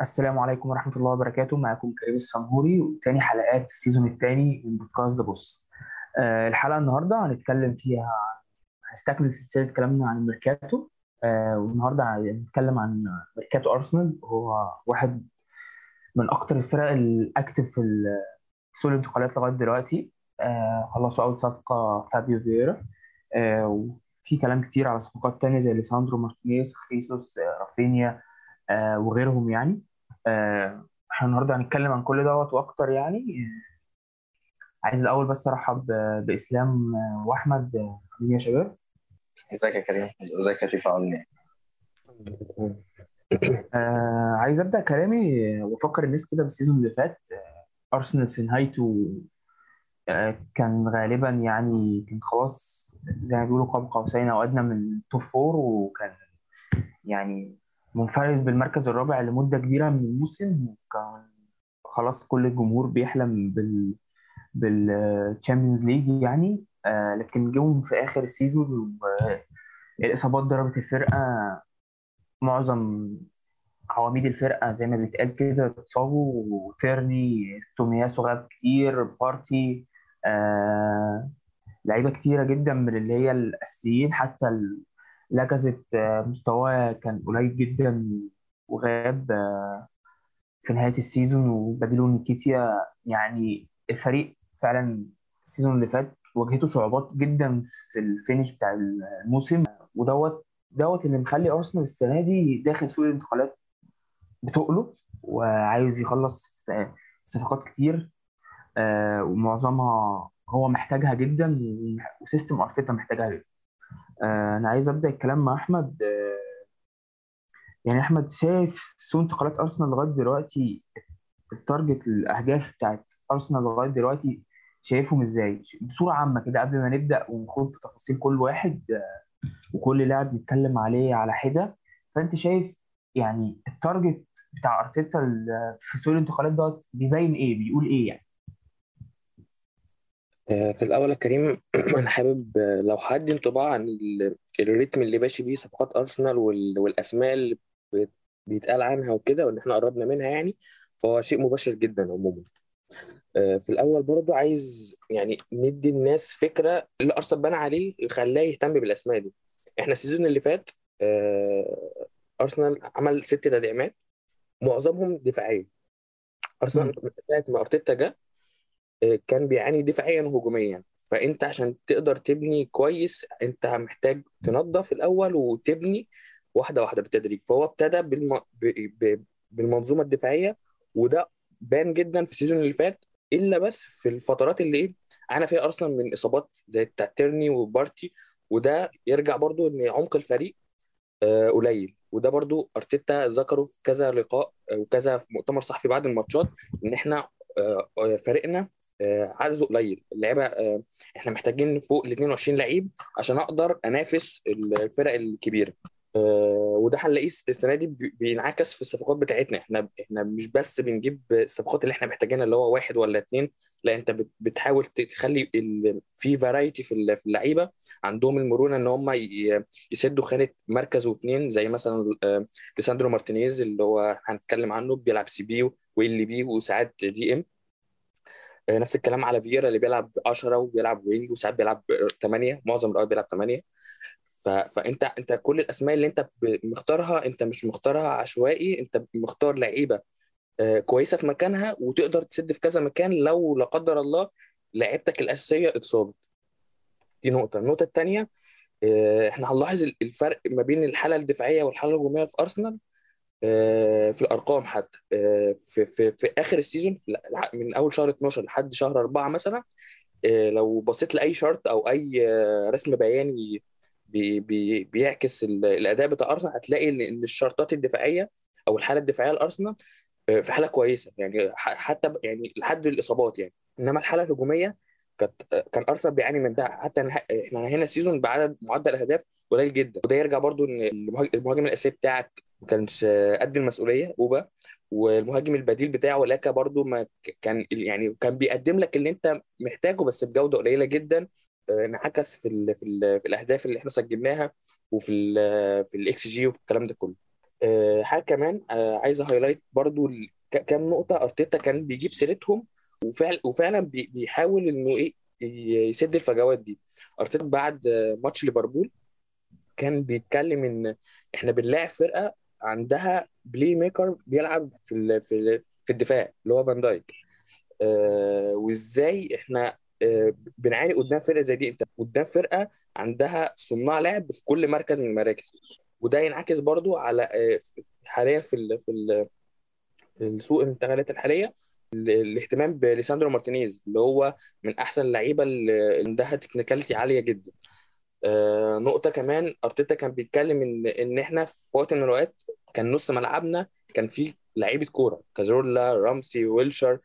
السلام عليكم ورحمة الله وبركاته. معكم كريم السمهوري. وتاني حلقات ال season التاني من podcast The Boss. آه، الحلقة النهاردة هنتكلم فيها هنستكمل سلسلة كلامنا عن الميركاتو آه، والنهاردة هنتكلم عن ميركاتو أرسنال. هو واحد من أكتر الفرق ال active في سوق الانتقالات لغاية دلوقتي. آه، خلصوا أول صفقة فابيو فييرا. آه، وفي كلام كتير على صفقات تانية زي ليساندرو مارتينيز خيسوس آه، رافينيا آه، وغيرهم يعني. إحنا النهارده هنتكلم عن كل دوت وأكتر يعني. آه، عايز الأول بس أرحب بإسلام آه، وأحمد آه، عاملين يا شباب. ازيك يا كريم؟ ازيك يا تيفا عامل إيه؟ آه، عايز أبدأ كلامي آه، وأفكر الناس كده بال season اللي فات. آه، أرسنال في نهايته آه، كان غالبا يعني كان خلاص زي ما بيقولوا قاب قوسين أو أدنى من ال top four وكان يعني منفرد بالمركز الرابع لمدة كبيرة من الموسم وكان خلاص كل الجمهور بيحلم بال بال Champions League يعني. آه لكن جم في آخر ال season والإصابات ضربت الفرقة معظم عواميد الفرقة زي ما بيتقال كده اتصابوا وتيرني تومياسو غاب كتير بارتي آه لعيبة كتيرة جدا من اللي هي الأساسيين حتى لاكازيت آه، مستواه كان قليل جدا وغاب آه، في نهاية ال season وبديله نيكيتيا يعني الفريق فعلا ال season اللي فات واجهته صعوبات جدا في ال finish بتاع الموسم. ودوت دوت اللي مخلي أرسنال السنة دي داخل سوق الانتقالات بتقله وعايز يخلص صفقات كتير آه، ومعظمها هو محتاجها جدا و system أرتيتا محتاجها جدا. أنا عايز أبدأ الكلام مع أحمد. آه، يعني أحمد شايف سوق انتقالات أرسنال لغاية دلوقتي ال target الاهداف بتاعت أرسنال لغاية دلوقتي شايفهم إزاي؟ بصورة عامة كده قبل ما نبدأ ونخوض في تفاصيل كل واحد آه، وكل لاعب نتكلم عليه على حدة. فأنت شايف يعني ال target بتاع أرتيتا في سوق الانتقالات دوت بيبين إيه؟ بيقول إيه يعني؟ آه، في الأول يا كريم أنا حابب آه، لو حد انطباع عن ال- الريتم اللي ماشي بيه صفقات أرسنال وال- والأسماء اللي بت- بيتقال عنها وكده وإن إحنا قربنا منها يعني فهو شيء مبشر جدا عموما. آه، في الأول برضو عايز يعني ندي الناس فكرة اللي أرسنال بنى عليه خلاه يهتم بالأسماء دي. إحنا السيزون اللي فات آه، أرسنال عمل ست تدعيمات معظمهم دفاعية. أرسنال ساعة ما أرتيتا جه كان بيعاني دفاعيا وهجوميا. فأنت عشان تقدر تبني كويس أنت محتاج تنظف الأول وتبني واحدة واحدة بالتدريج. فهو ابتدى بالم... ب... ب... بالمنظومة الدفاعية وده بان جدا في ال season اللي فات إلا بس في الفترات اللي إيه عانى فيها أرسنال من إصابات زي بتاع تيرني وبارتي. وده يرجع برضو إن عمق الفريق آه، قليل. وده برضو أرتيتا ذكره في كذا لقاء آه، وكذا في مؤتمر صحفي بعد الماتشات إن إحنا آه، آه، فريقنا عدده قليل. اللعيبة آه، إحنا محتاجين فوق ال 22 لعيب عشان أقدر انافس الفرق الكبيرة. آه، وده هنلاقيه السنة دي بي- بينعكس في الصفقات بتاعتنا. إحنا إحنا مش بس بنجيب الصفقات اللي إحنا محتاجينها اللي هو واحد ولا اتنين. لا انت بت- بتحاول تخلي ال- في فرايتي في ال- في اللعيبة. عندهم المرونة ان هم يسدوا خانة مركز واثنين زي مثلا آه، ليساندرو مارتينيز اللي هو هنتكلم عنه بيلعب CB و LB وساعات DM. آه، نفس الكلام على فييرا اللي بيلعب 10 وبيلعب wing وساعات بيلعب 8 معظم الأوقات بيلعب 8 ف... فأنت أنت كل الأسماء اللي أنت مختارها أنت مش مختارها عشوائي أنت مختار لعيبة آه، كويسة في مكانها وتقدر تسد في كذا مكان لو لا قدر الله لعيبتك الأساسية اتصابت. دي نقطة. النقطة الثانية إحنا هنلاحظ ال- الفرق ما بين الحالة الدفاعية والحالة الهجومية في أرسنال. آه، في الأرقام حتى. آه، في في في آخر ال season من أول شهر 12 لحد شهر 4 مثلا آه، لو بصيت لأي chart أو أي آه، رسم بياني بي بي بيعكس ال- الأداء بتاع أرسنال هتلاقي إن إن الشارتات الدفاعية أو الحالة الدفاعية لأرسنال آه، في حالة كويسة. يعني حتى يعني لحد الإصابات يعني. إنما الحالة الهجومية كانت آه، كان أرسنال بيعاني من ده. حتى إحنا هنا ال season بعدد معدل اهداف قليل جدا. وده يرجع برضو إن المهاج- المهاجم الأساسي بتاعك ما كانش قد المسؤولية أوبا. والمهاجم البديل بتاعه لاكا برضو ما كان يعني كان بيقدم لك اللي أنت محتاجه بس بجودة قليلة جدا آه، انعكس في ال في ال في الأهداف اللي إحنا سجلناها وفي ال في الاكس جي وفي الكلام ده كله. آه، حاجة كمان آه، عايز highlight برضو كام نقطة. أرتيتا كان بيجيب سيرتهم وفعلا وفعلا بي- بيحاول إنه إيه يسد الفجوات دي. أرتيتا بعد ماتش ليفربول كان بيتكلم إن إحنا بنلاعب فرقة عندها playmaker بيلعب في ال- في ال- في الدفاع اللي هو فان دايك آه، وإزاي إحنا آه، بنعاني قدام فرقة زي دي؟ إنت قدام فرقة عندها صناع لعب في كل مركز من المراكز. وده ينعكس برضو على آه، حاليا في ال في ال السوق الانتقالات الحالية ال- الاهتمام بليساندرو مارتينيز اللي هو من أحسن اللعيبة اللي عندها technicality عالية جدا. آه، نقطة كمان أرتيتا كان بيتكلم إن إن إحنا في وقت من الأوقات كان نص ملعبنا كان فيه لعيبة كورة كازورلا رامسي ويلشر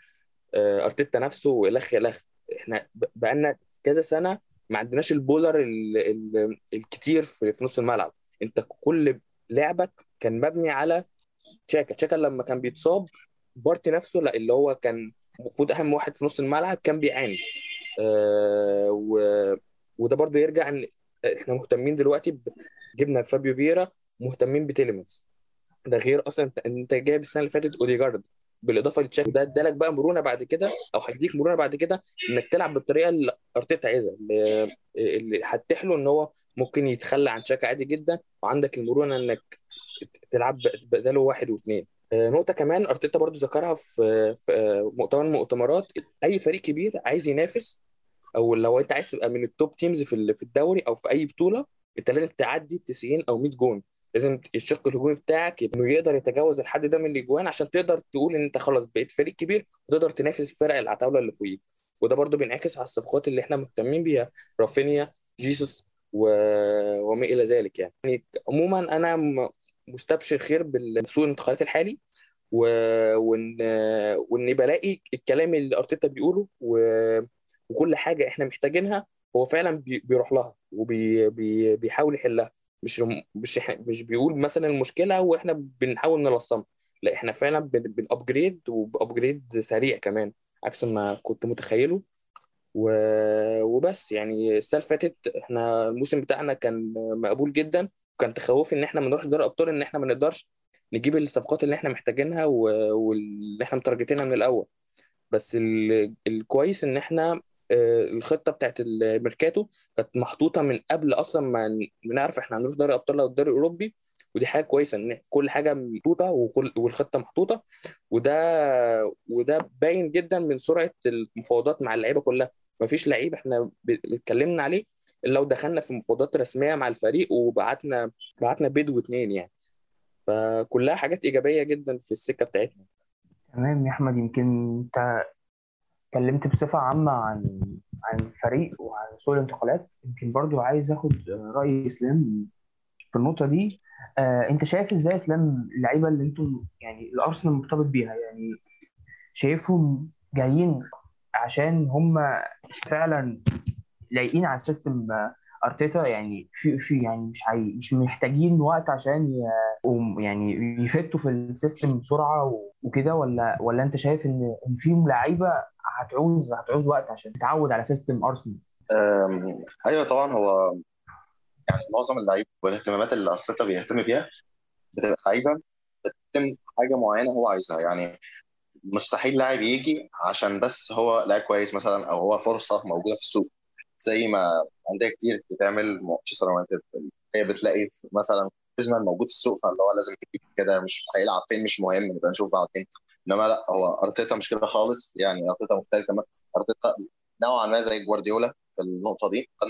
آه، أرتيتا نفسه وإلخ إلخ إحنا بقالنا كذا سنة ما عندناش ال bowler ال ال الكتير في, في نص الملعب. أنت كل لعبك كان مبني على تشاكا. تشاكا لما كان بيتصاب بارتي نفسه لا اللي هو كان المفروض أهم واحد في نص الملعب كان بيعاني. آه و وده برضو يرجع إن إحنا مهتمين دلوقتي. جبنا فابيو فييرا مهتمين بتيليمنز ده غير أصلا انت جايب السنة اللي فاتت أوديجارد بالإضافة لتشاكا ده ادالك بقى مرونة بعد كده أو هيديك مرونة بعد كده إنك تلعب بالطريقة اللي أرتيتا عايزها اللي له إن هو ممكن يتخلى عن تشاكا عادي جدا وعندك المرونة إنك تلعب بداله واحد واثنين آه، نقطة كمان أرتيتا برضو ذكرها في في آه، مؤتمر من المؤتمرات أي فريق كبير عايز ينافس أو لو أنت عايز تبقى من ال top teams في في الدوري أو في أي بطولة أنت لازم تعدي 90 أو 100 جون. لازم الشق الهجومي بتاعك انه يقدر يتجاوز الحد ده من الأجوان عشان تقدر تقول إن أنت خلاص بقيت فريق كبير وتقدر تنافس الفرق العتاولة اللي فوقيك. وده برضو بينعكس على الصفقات اللي إحنا مهتمين بيها رافينيا جيسوس و... وما إلى ذلك يعني. يعني عموما أنا مستبشر خير بالسوق الانتقالات الحالي و... وان وان بلاقي الكلام اللي أرتيتا بيقوله و... وكل حاجة إحنا محتاجينها هو فعلا بي... بيروح لها وبيحاول بي... بيحاول يحلها مش مش مش بيقول مثلا المشكلة وإحنا بنحاول نلصمها لا إحنا فعلا بنابجريد وبابجريد سريع كمان عكس ما كنت متخيله. وبس يعني السنة اللي فاتت إحنا الموسم بتاعنا كان مقبول جدا وكان تخوفي إن إحنا ما نروحش دوري أبطال إن إحنا ما نقدرش نجيب الصفقات اللي إحنا محتاجينها. واللي إحنا متارجتينها من الأول بس ال... الكويس إن إحنا الخطة بتاعت الميركاتو كانت محطوطة من قبل أصلا ما نعرف إحنا هنروح دوري أبطال أو الدوري الأوروبي ودي حاجة كويسة إن كل حاجة محطوطة وكل والخطة محطوطة وده وده باين جدا من سرعة المفاوضات مع اللعيبة كلها. مفيش لعيب إحنا اتكلمنا عليه إلا لو دخلنا في مفاوضات رسمية مع الفريق وبعتنا بعتنا بيد واتنين يعني. فكلها حاجات إيجابية جدا في السكة بتاعتنا. تمام يا أحمد يمكن أنت اتكلمت بصفة عامة عن عن الفريق وعن سوق الانتقالات. يمكن برضو عايز آخد رأي اسلام في النقطة دي. آه، انت شايف إزاي اسلام اللعيبة اللي أنتم يعني الارسنال مرتبط بيها؟ يعني شايفهم جايين عشان هم فعلا لايقين على ال system آه، أرتيتا يعني في في يعني مش عاي مش محتاجين وقت عشان ي- يعني يـ fit وا في ال system بسرعة و- وكده ولا ولا أنت شايف إن إن فيهم لعيبة هتعوز هتعوز وقت عشان تتعود على system أرسنال؟ أيوه طبعا هو يعني معظم اللعيبه والاهتمامات اللي أرتيتا بيهتم بيها بتبقى لعيبة بتتم حاجة معينة هو عايزها. يعني مستحيل لاعب يجي عشان بس هو لاعب كويس مثلا أو هو فرصة موجودة في السوق. زي ما انديه كتير بتعمل مانشستر يونايتد هي بتلاقي مثلا جريزمان موجود في السوق فاللي هو لازم كده مش هيلعب فين مش مهم نبقى نشوف بعدين إنما لا هو أرتيتا مش كده خالص. يعني أرتيتا مختلف تماما. أرتيتا نوعا ما زي جوارديولا في النقطة دي. كان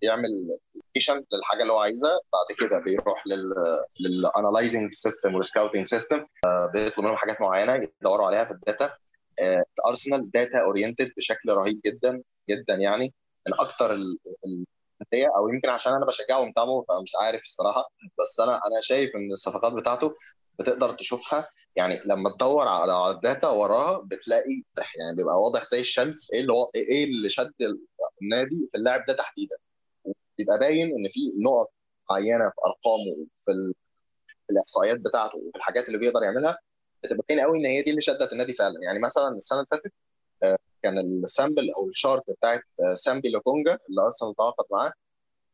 بيعمل application للحاجة اللي هو عايزها. بعد كده بيروح لل system وال scouting system بيطلب منهم حاجات معينة يدوروا عليها في ال data. آه، ارسنال data oriented بشكل رهيب جدا. جدا يعني من أكتر ال- الأندية أو يمكن عشان أنا بشجعه ومتابعه فمش عارف الصراحة. بس أنا أنا شايف إن الصفقات بتاعته بتقدر تشوفها. يعني لما تدور على ال data وراها بتلاقي يعني بيبقى واضح زي الشمس إيه اللي و- إيه اللي شد النادي في اللاعب ده تحديدا. بيبقى باين إن في نقط معينة في أرقامه ال- في الإحصائيات بتاعته وفي الحاجات اللي بيقدر يعملها. بتبقى باين قوي إن هي دي اللي شدت النادي فعلا. يعني مثلا السنة اللي فاتت آه، كان ال sample أو ال chart بتاعت آه، سامبي لوكونجا اللي أرسنال تعاقد معاه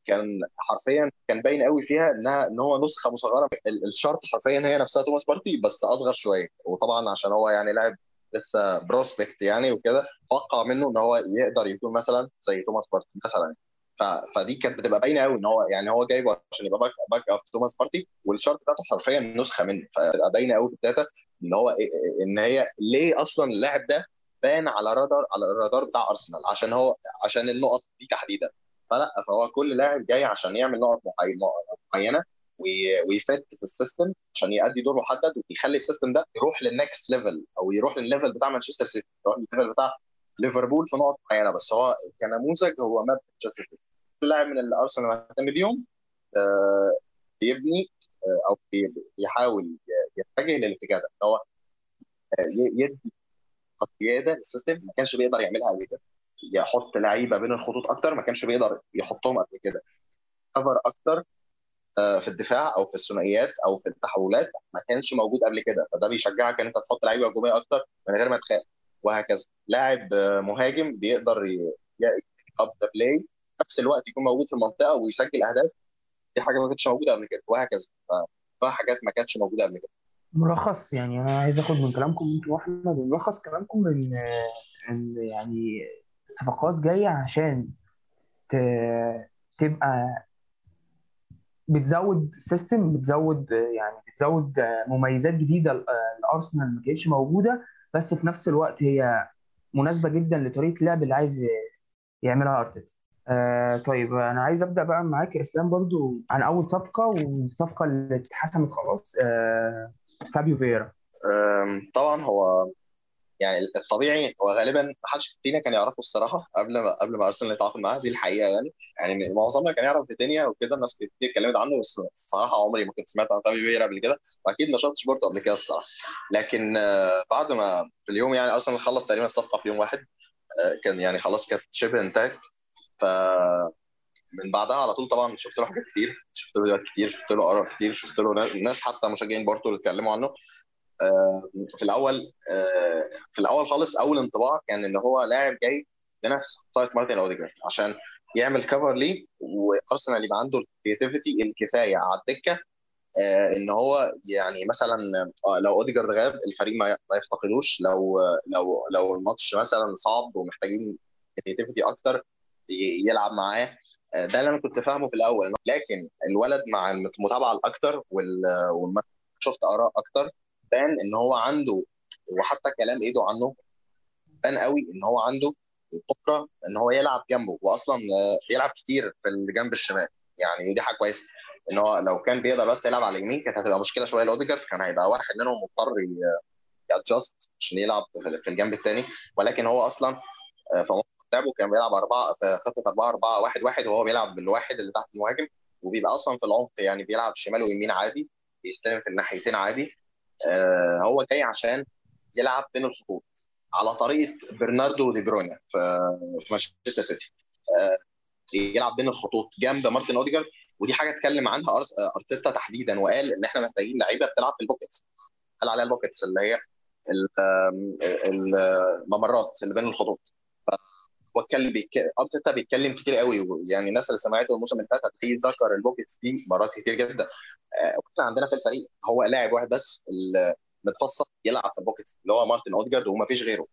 كان حرفيا كان باين قوي فيها إنها إن هو نسخة مصغرة. ال chart حرفيا هي نفسها توماس بارتي بس أصغر شوية. وطبعا عشان هو يعني لاعب لسه prospect يعني وكده توقع منه إن هو يقدر يكون مثلا زي توماس بارتي مثلا. ف... فدي كانت بتبقى باينة قوي إن هو يعني هو جايبه عشان يبقى back up توماس بارتي وال chart بتاعته حرفيا نسخة منه. فتبقى باينة قوي في ال data إن هو إن هي ليه أصلا اللاعب ده بان على رادار على الرادار بتاع أرسنال عشان هو عشان النقط دي تحديدا. فلأ فهو كل لاعب جاي عشان يعمل نقط معينة وي fit في ال system عشان يؤدي دور محدد ويخلي ال system ده يروح لل next level أو يروح للل level بتاع مانشستر سيتي يروح للل level بتاع ليفربول في نقط معينة. بس هو كنموذج هو map مانشستر سيتي. كل لاعب من اللي ارسنال مهتم بيهم بيبني أو بيحاول يتجه للاتجاه ده هو يدي قياده لل system ما كانش بيقدر يعملها قبل كده. يحط لعيبة بين الخطوط أكتر ما كانش بيقدر يحطهم قبل كده. cover أكتر في الدفاع أو في الثنائيات أو في التحولات ما كانش موجود قبل كده. فده بيشجعك إن أنت تحط لعيبة هجومية أكتر من غير ما تخاف وهكذا. لاعب مهاجم بيقدر up the play نفس الوقت يكون موجود في المنطقة ويسجل أهداف. دي حاجة ما كانتش موجودة قبل كده وهكذا. فحاجات ما كانتش موجودة قبل كده. ملخص يعني أنا عايز آخد من كلامكم أنتوا وأحمد ملخص كلامكم إن إن يعني صفقات جاية عشان تبقى بتزود سيستم بتزود يعني بتزود مميزات جديدة لأرسنال ما كانتش موجودة بس في نفس الوقت هي مناسبة جدا لطريقة اللعب اللي عايز يعملها أرتيتا. آه طيب أنا عايز أبدأ بقى معاك يا إسلام برضو عن أول صفقة والصفقة اللي اتحسمت خلاص آه فابيو فيرا. طبعا هو يعني الطبيعي هو غالبا ما حدش فينا كان يعرفه الصراحة قبل ما قبل ما أرسنال يتعاقد معاه دي الحقيقة يعني. يعني معظمنا كان يعرف الدنيا وكده الناس كتير اتكلمت عنه بس الصراحه عمري ما كنت سمعت عن فابيو فيرا قبل كده وأكيد ما شفتش بورتو قبل كده الصراحة. لكن بعد ما في اليوم يعني أرسنال خلص تقريبا الصفقة في يوم واحد كان يعني خلاص كانت شبه انتهت. ف من بعدها على طول طبعا شفت له حاجات كتير شفت له فيديوهات كتير شفت له آراء كتير شفت له ناس حتى مشجعين بورتو اللي اتكلموا عنه. في الأول في الأول خالص أول انطباع كان إن هو لاعب جاي بنفس size مارتن أوديجارد عشان يعمل cover ليه وأرسنال يبقى عنده ال creativity الكفاية على الدكة. إن هو يعني مثلا لو أوديجارد غاب الفريق ما يفتقدوش. لو لو لو الماتش مثلا صعب ومحتاجين creativity أكتر يلعب معاه. ده اللي أنا كنت فاهمه في الأول. لكن الولد مع المتابعة الأكتر وال شفت آراء أكتر بان إن هو عنده وحتى كلام ايده عنه بان قوي إن هو عنده القدره إن هو يلعب جنبه. واصلا بيلعب كتير في الجنب الشمال. يعني ودي حاجة كويسة. إن هو لو كان بيقدر بس يلعب على اليمين كانت هتبقى مشكلة شوية لاوديجارد كان هيبقى واحد منهم مضطر يادجست عشان يلعب في الجنب الثاني ولكن هو أصلا في لعبه كان بيلعب أربعة في خطة أربعة أربعة واحد واحد وهو بيلعب بالواحد اللي تحت المهاجم وبيبقى أصلا في العمق يعني بيلعب شمال ويمين عادي بيستلم في الناحيتين عادي. آه هو جاي عشان يلعب بين الخطوط على طريقة برناردو دي بروينا في مانشستر سيتي. آه يلعب بين الخطوط جنب مارتن أوديجارد ودي حاجة اتكلم عنها أرتيتا تحديدا وقال إن إحنا محتاجين لعيبة بتلعب في ال pockets قال عليها ال pockets اللي هي الممرات اللي بين الخطوط. واتكلم بيك... ارتيتا بيتكلم كتير قوي يعني الناس اللي سمعته الموسم اللي فات هتلاقيه ذكر ال pockets دي مرات كتير جدا. آه وإحنا عندنا في الفريق هو لاعب واحد بس اللي متفصل يلعب في ال pockets اللي هو مارتن اودجارد وما فيش غيره.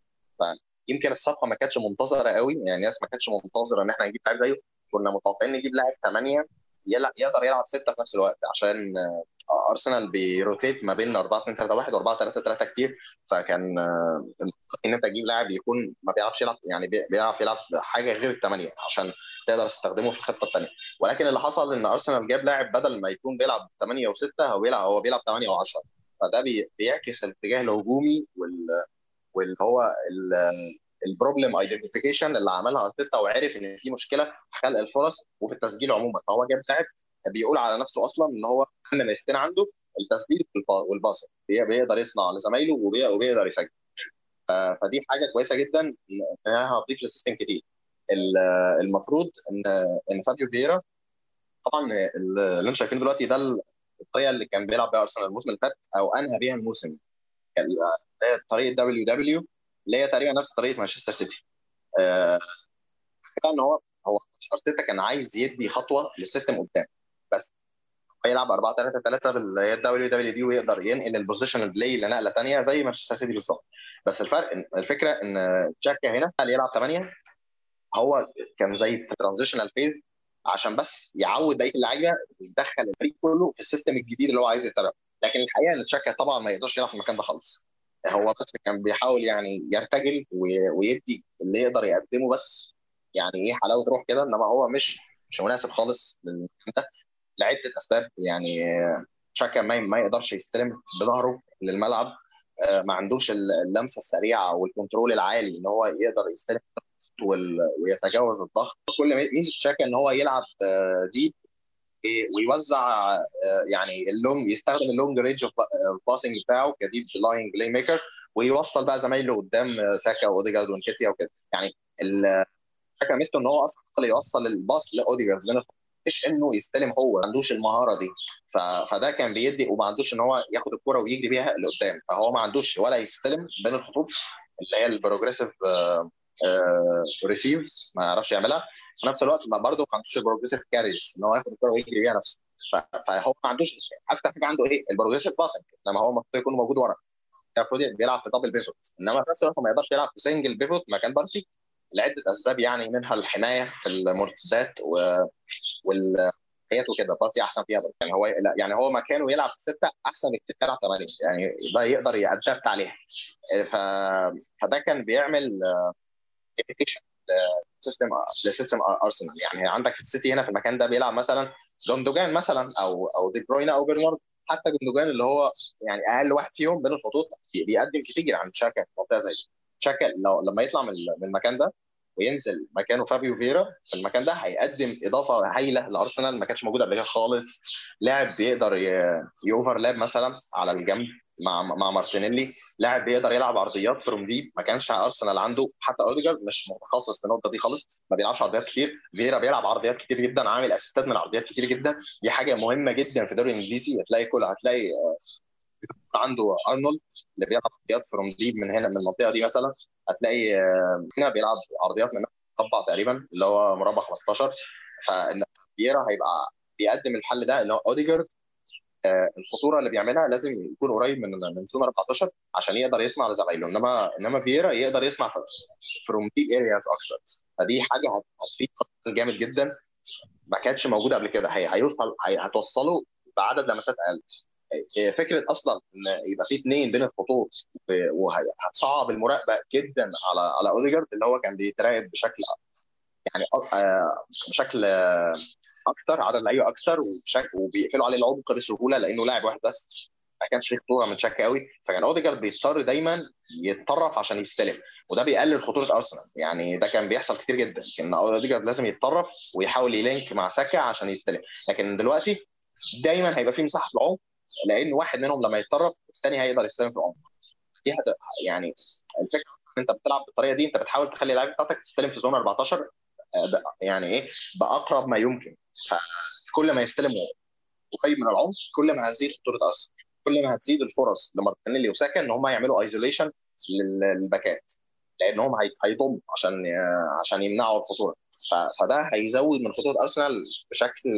فيمكن الصفقة ما كانتش منتظرة قوي يعني الناس ما كانتش منتظرة إن إحنا نجيب لاعب زيه. كنا متوقعين نجيب لاعب ثمانيه يقدر يلعب ستة في نفس الوقت عشان أرسنال بي rotate ما بين 4 2 3 1 و4 3 3 كتير فكان إن أنت تجيب لاعب يكون ما بيعرفش يلعب يعني بيعرف يلعب حاجة غير الثمانيه عشان تقدر تستخدمه في الخطة الثانية ولكن اللي حصل إن أرسنال جاب لاعب بدل ما يكون بيلعب 8 و6 هو بيلعب هو بيلعب 8 و10 فده بيعكس الاتجاه الهجومي وال واللي هو ال problem identification اللي عملها أرتيتا وعرف إن في مشكلة في خلق الفرص وفي التسجيل عموما. فهو جاب لاعب بيقول على نفسه أصلا إن هو أهم ميزتين عنده التسديد والباص بيقدر يصنع لزمايله وبيقدر يسجل. فدي حاجة كويسة جدا إنها هتضيف لل system كتير. المفروض إن إن فابيو فييرا طبعا اللي أنتم شايفينه دلوقتي ده الطريقة اللي كان بيلعب بيها أرسنال الموسم اللي فات أو أنهى بيها الموسم. طريقة W W اللي هي تقريبا نفس طريقة مانشستر سيتي. آه إن هو هو أرتيتا كان عايز يدي خطوة لل system قدام بس يلعب 4 3 3 بال W W دي ويقدر ينقل ال position play لنقله ثانية زي مانشستر سيتي بالظبط. بس الفرق الفكرة إن تشاكا هنا اللي يلعب 8 هو كان زي transitional phase عشان بس يعود بقية اللعيبة ويدخل الفريق كله في ال system الجديد اللي هو عايز يتبعه لكن الحقيقة إن تشاكا طبعا ما يقدرش يلعب في المكان ده خالص. هو بس كان بيحاول يعني يرتجل ويدي اللي يقدر يقدمه بس يعني إيه حلاوة روح كده. إنما هو مش مش مناسب خالص للمكان ده لعدة أسباب. يعني تشاكا ما ما يقدرش يستلم بظهره للملعب. ما عندوش اللمسة السريعة وال control العالي إن هو يقدر يستلم ويتجاوز الضغط. كل ميزة تشاكا إن هو يلعب deep ويوزع يعني ال long يستخدم ال long range passing بتاعه ك deep line playmaker ويوصل بقى زمايله قدام ساكا واوديجارد ونكيتيا وكده. يعني تشاكا ميزته إن هو أصلا يوصل الباص لأوديجارد مش إنه يستلم هو ما عندوش المهارة دي. ف... فده كان بيدي وما عندوش إن هو ياخد الكره ويجري بيها لقدام. فهو ما عندوش ولا يستلم بين الخطوط اللي هي ال progressive receive ما يعرفش يعملها. في نفس الوقت برضه ما عندوش ال progressive carries إن هو ياخد الكره ويجري بيها نفسه. فهو ما عندوش أكتر حاجة عنده إيه؟ ال progressive passing لما هو المفروض يكون موجود ورا. المفروض بيلعب في double pivot إنما في نفس الوقت ما يقدرش يلعب في single pivot مكان بارتي لعدة أسباب يعني منها الحماية في المرتدات و... وال وكده. بارتي أحسن فيها يعني هو يعني هو مكانه يلعب ستة أحسن بكتير يلعب ثمانيه يعني ده يقدر ي adapt عليها. ف... فده كان بيعمل application ل system ل system ارسنال يعني عندك السيتي هنا في المكان ده بيلعب مثلا جوندوجان مثلا أو أو دي بروينا أو برنارد حتى جوندوجان اللي هو يعني أقل واحد فيهم بين الخطوط بيقدم كتير عن شاكا في منطقة زي دي. شاكا لو لما يطلع من المكان ده وينزل مكانه فابيو فيرا في المكان ده هيقدم إضافة هايلة لأرسنال ما كانتش موجودة قبل كده خالص. لاعب بيقدر ي overlap مثلا على الجنب. مع مع مارتينيلي لاعب بيقدر يلعب عرضيات from deep ما كانش ارسنال عنده حتى اوديجارد مش متخصص في النقطة دي خالص. ما بيلعبش عرضيات كتير. فيرا بيلعب عرضيات كتير جدا عامل assist ات من عرضيات كتير جدا. دي حاجة مهمة جدا في الدوري الإنجليزي. هتلاقي كل هتلاقي عنده ارنولد اللي بيلعب عرضيات from deep من هنا من المنطقة دي مثلا. هتلاقي هنا بيلعب عرضيات من مربع تقريبا اللي هو مربع 15 فإن فييرا هيبقى بيقدم الحل ده اللي هو اوديجارد الخطورة اللي بيعملها لازم يكون قريب من من zone 14 عشان يقدر يسمع لزمايله. إنما إنما فييرا يقدر يسمع فروم ديب ارياز أكتر. فدي حاجة هتفيد جامد جدا. ما كانتش موجودة قبل كده. هي هيوصل هتوصله بعدد لمسات أقل. فكرة أصلا إن يبقى في اثنين بين الخطوط وهتصعب المراقبة جدا على على أوديجارد اللي هو كان بيتراقب بشكل يعني بشكل أكتر عدد لعيبه أكتر وبشكل وبيقفلوا عليه العمق بسهوله لأنه لاعب واحد بس. ما كانش فيه خطورة من شك قوي. فكان أوديجارد بيضطر دايما يتطرف عشان يستلم. وده بيقلل خطورة أرسنال. يعني ده كان بيحصل كتير جدا كان أوديجارد لازم يتطرف ويحاول يلينك مع ساكا عشان يستلم. لكن دلوقتي دايما هيبقى في مساحة في العمق لأن واحد منهم لما يتطرف الثاني هيقدر يستلم في العمق. دي يعني الفكرة إن أنت بتلعب بالطريقة دي أنت بتحاول تخلي اللعيبة بتاعتك تستلم في زون 14 يعني إيه؟ بأقرب ما يمكن. فكل ما يستلم قريب من العمق كل ما هتزيد خطورة ارسنال كل ما هتزيد الفرص لمارتينيلي وساكا إن هم يعملوا isolation للباكات. لأنهم هيضم عشان عشان يمنعوا الخطورة. فده هيزود من خطورة ارسنال بشكل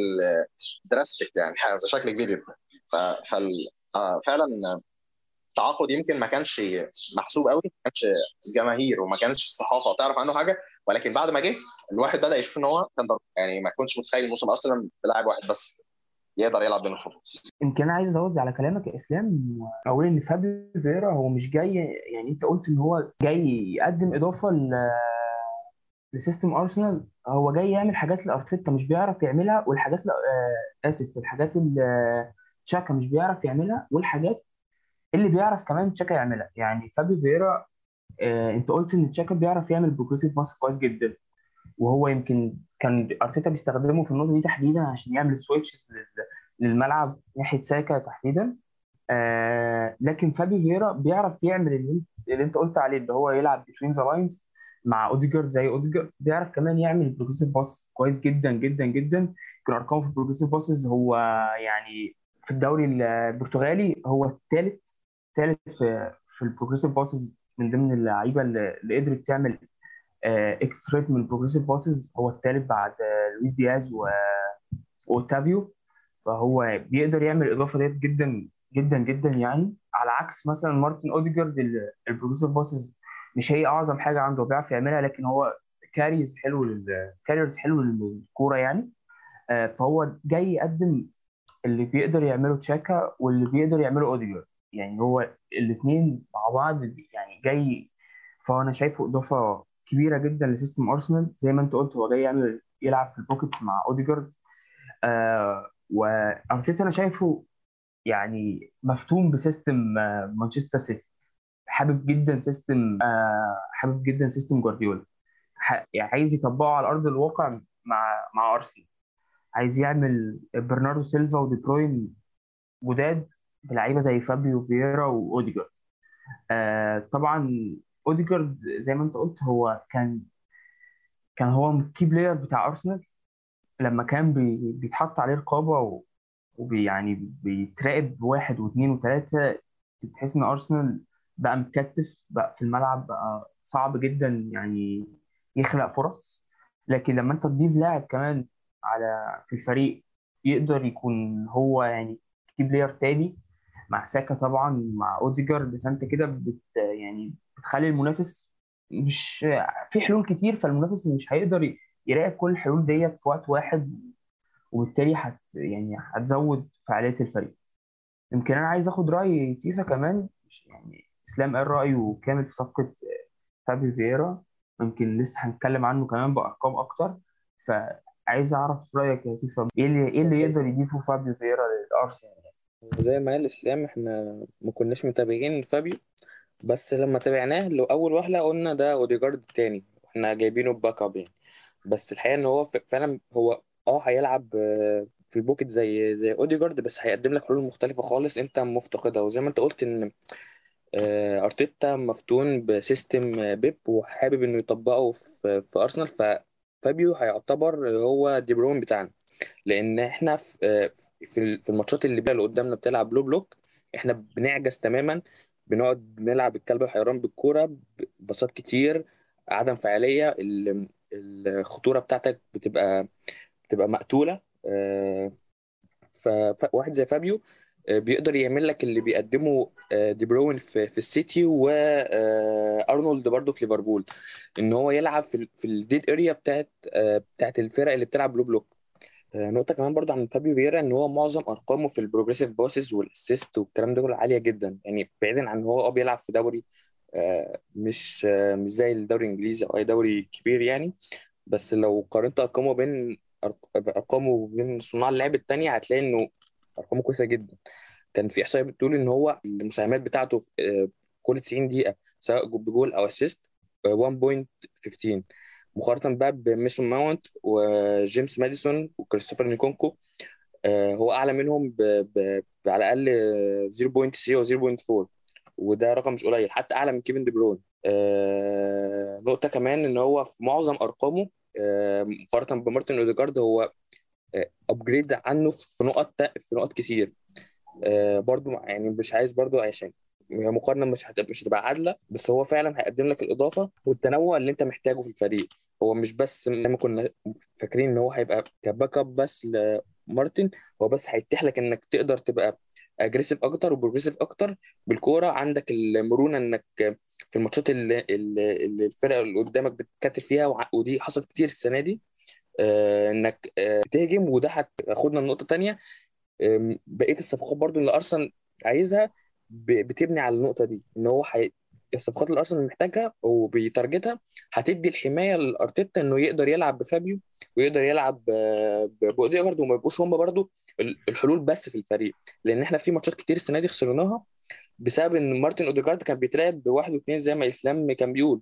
drastic يعني بشكل كبير جدا. ففعلا التعاقد يمكن ما كانش محسوب قوي ما كانش جماهير وما كانش الصحافه تعرف عنه حاجة. ولكن بعد ما جه الواحد بدأ يشوف إن هو كان يعني ما كنتش متخيل الموسم أصلا بلاعب واحد بس يقدر يلعب بين الخطوط. يمكن أنا عايز ازود على كلامك يا إسلام. أقول إن فابيو فيرا هو مش جاي يعني أنت قلت إن هو جاي يقدم إضافة ل ل system أرسنال. هو جاي يعمل حاجات لأرتيتا مش بيعرف يعملها والحاجات ل... آه آسف الحاجات اللي تشاكا مش بيعرف يعملها والحاجات اللي بيعرف كمان تشاكا يعملها. يعني فابيو فيرا آه انت قلت ان تشاكا بيعرف يعمل progressive pass كويس جدا. وهو يمكن كان أرتيتا بيستخدمه في النقطة دي تحديدا عشان يعمل switch للملعب ناحية ساكا تحديدا. آه لكن فابي فيرا بيعرف يعمل اللي, اللي انت قلت عليه اللي هو يلعب between the lines مع اوديجارد زي اوديجارد بيعرف كمان يعمل progressive pass كويس جدا جدا جدا. كان أرقامه في ال progressive passes هو يعني في الدوري البرتغالي هو الثالث ثالث في في ال progressive passes من ضمن اللعيبة اللي, قدرت تعمل X rate من ال progressive passes هو الثالث بعد آه، لويس دياز و- وأوتافيو. فهو بيقدر يعمل الاضافه ديت جدا جدا جدا يعني. على عكس مثلا مارتن أوديجارد ال progressive passes مش هي أعظم حاجة عنده بيعرف يعملها لكن هو carrier حلو لل carrier حلو للكورة يعني. آه، فهو جاي يقدم اللي بيقدر يعمله تشاكا واللي بيقدر يعمله أوديجارد. يعني هو الاثنين مع بعض يعني جاي فانا شايفه إضافة كبيرة جدا ل system أرسنال. زي ما أنت قلت هو جاي يعمل يلعب في ال pockets مع أوديجارد. آه وأرتيتا أنا شايفه يعني مفتون ب system آه مانشستر سيتي. حابب جدا system آه حابب جدا system جوارديولا. يعني عايز يطبقه على أرض الواقع مع مع أرسنال. عايز يعمل برناردو سيلفا ودي بروين جداد بلعيبة زي فابيو فييرا وأوديجارد. آه طبعا أوديجارد زي ما أنت قلت هو كان كان هو ال key player بتاع أرسنال. لما كان بي بيتحط عليه رقابة و- وبي يعني بيتراقب واحد واثنين وثلاثة تحس إن أرسنال بقى متكتف بقى في الملعب بقى صعب جدا يعني يخلق فرص. لكن لما أنت تضيف لاعب كمان على في الفريق يقدر يكون هو يعني key player تاني مع ساكا طبعا مع اوديجارد فانت كده بت يعني بتخلي المنافس مش في حلول كتير فالمنافس مش هيقدر يراقب كل الحلول ديت في وقت واحد وبالتالي هت يعني هتزود فعالية الفريق. يمكن أنا عايز آخد رأي تيفا كمان مش يعني إسلام قال رأيه كامل في صفقة فابيو فييرا يمكن لسه هنتكلم عنه كمان بأرقام أكتر فعايز أعرف رأيك يا تيفا إيه اللي إيه اللي يقدر يضيفه فابيو فييرا للأرسنال؟ زي ما قال اسلام إحنا ما كناش متابعين فابيو بس لما تابعناه لو أول وهله قلنا ده أوديجارد التاني إحنا جايبينه backup يعني. بس الحقيقة إن هو فعلا هو آه هيلعب آه، في ال pocket زي زي أوديجارد بس هيقدم لك حلول مختلفة خالص أنت مفتقدها. وزي ما أنت قلت إن آه، أرتيتا مفتون ب system آه، بيب وحابب إنه يطبقه في في أرسنال ففابيو هيعتبر هو دي بروين بتاعنا. لأن إحنا في آه، في في الماتشات اللي بقى اللي قدامنا بتلعب low block إحنا بنعجز تماما بنقعد نلعب الكلب الحيران بالكورة passات كتير عدم فعالية ال- الخطورة بتاعتك بتبقى بتبقى مقتولة. آه، فواحد زي فابيو آه، بيقدر يعمل لك اللي بيقدمه دي بروين في في السيتي وأرنولد برضه في ليفربول إن هو يلعب في ال- في ال dead area بتاعت بتاعت الفرق اللي بتلعب low block. آه، نقطة كمان برضه عن فابيو فييرا إن هو معظم أرقامه في ال progressive passes وال assist والكلام ده كله عالية جدا. يعني بعيدا عن هو آه بيلعب في دوري آه، مش آه، مش زي الدوري الإنجليزي أو أي دوري كبير يعني. بس لو قارنت أرقامه بين أرقامه وبين صناع اللعب التانية هتلاقي إنه أرقامه كويسة جدا. كان في إحصائية بتقول إن هو المساهمات بتاعته في كل 90 دقيقة سواء بجول أو assist 1.15 مقارنة بقى بميسون ماونت وجيمس ماديسون وكريستوفر نكونكو آه، هو أعلى منهم ب... ب... ب- على الأقل آه، 0.3 أو 0.4 وده رقم مش قليل حتى أعلى من كيفن دي بروين. آه، نقطة كمان إن هو في معظم أرقامه آه، مقارنة بمارتن أوديجارد هو upgrade عنه في نقط في نقط كتير. برضو يعني مش عايز برضو عشان هي مقارنة مش هت... مش هتبقى عادلة بس هو فعلا هيقدم لك الإضافة والتنوع اللي أنت محتاجه في الفريق. هو مش بس زي ما كنا فاكرين إن هو هيبقى ك backup بس لمارتن هو بس هيتيح لك إنك تقدر تبقى aggressive أكتر و progressive أكتر بالكورة عندك المرونة إنك في الماتشات اللي, الفرقة اللي قدامك بتكتل فيها ودي حصلت كتير السنة دي آه، إنك آه، تهجم وده هتاخدنا لنقطه أم، بقية الصفقات برضو اللي أرسنال عايزها بتبني على النقطة دي إن هو. الصفقات اللي أرسنال محتاجها وبي target ها هتدي الحماية لأرتيتا إنه يقدر يلعب بفابيو ويقدر يلعب آه، باوديجارد وما يبقوش هم برضو ال- الحلول بس في الفريق. لأن إحنا في ماتشات كتير السنة دي خسرناها بسبب إن مارتن أوديجارد كان بيتلعب بواحد واثنين زي ما إسلام كان بيقول.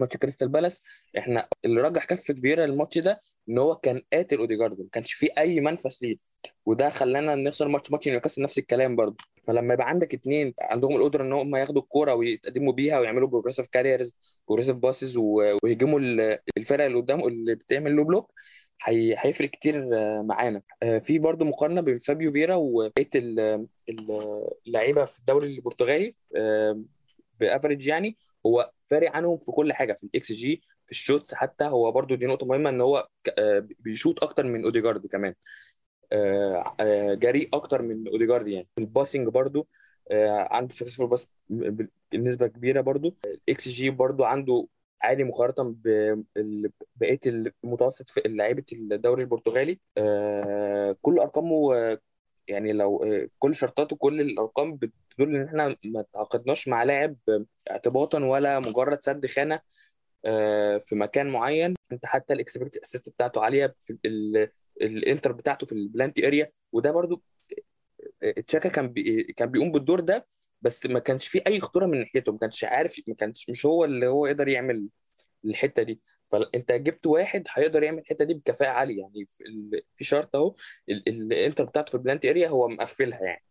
ماتش كريستال بالاس إحنا اللي رجح كفة فييرا الماتش ده إن هو كان قاتل أوديجارد ما كانش فيه أي منفذ ليه. وده خلانا نخسر ماتش ماتش نيوكاسل نفس الكلام برضه. فلما يبقى عندك اتنين عندهم القدرة إن هم ياخدوا الكورة ويتقدموا بيها ويعملوا progressive carries progressive passes ويهجموا ال- الفرق اللي قدام اللي بتعمل low block هي- هيفرق كتير آه، معانا. آه، في برضو مقارنة بين فابيو فييرا وبقية ال- ال- اللعيبة في الدوري البرتغالي آه، ب average يعني هو فارق عنهم في كل حاجة في ال xG في ال shots حتى هو برضو دي نقطة مهمة إن هو آه، بيشوط أكتر من أوديجارد كمان. آه، آه، جريء أكتر من أوديجارد يعني. ال passing برضو عنده successful pass بنسبة كبيرة برضو. الاكس جي برضو عنده عالي مقارنة ببقيه المتوسط في لعيبة الدوري البرتغالي. كل أرقامه يعني لو كل شوطاته كل الأرقام بتدل إن إحنا ما تعاقدناش مع لاعب اعتباطا ولا مجرد سد خانة. في مكان معين انت حتى ال expected assist بتاعته عالية في ال- ال enter بتاعته في ال penalty area وده برضو آه، تشاكا كان بي كان بيقوم بالدور ده بس ما كانش فيه أي خطورة من ناحيته ما كانش عارف ما كانش مش هو اللي هو يقدر يعمل الحتة دي. فأنت جبت واحد هيقدر يعمل الحتة دي بكفاءة عالية يعني في, شرط أهو ال- ال- ال enter بتاعته في ال penalty area هو مقفلها يعني.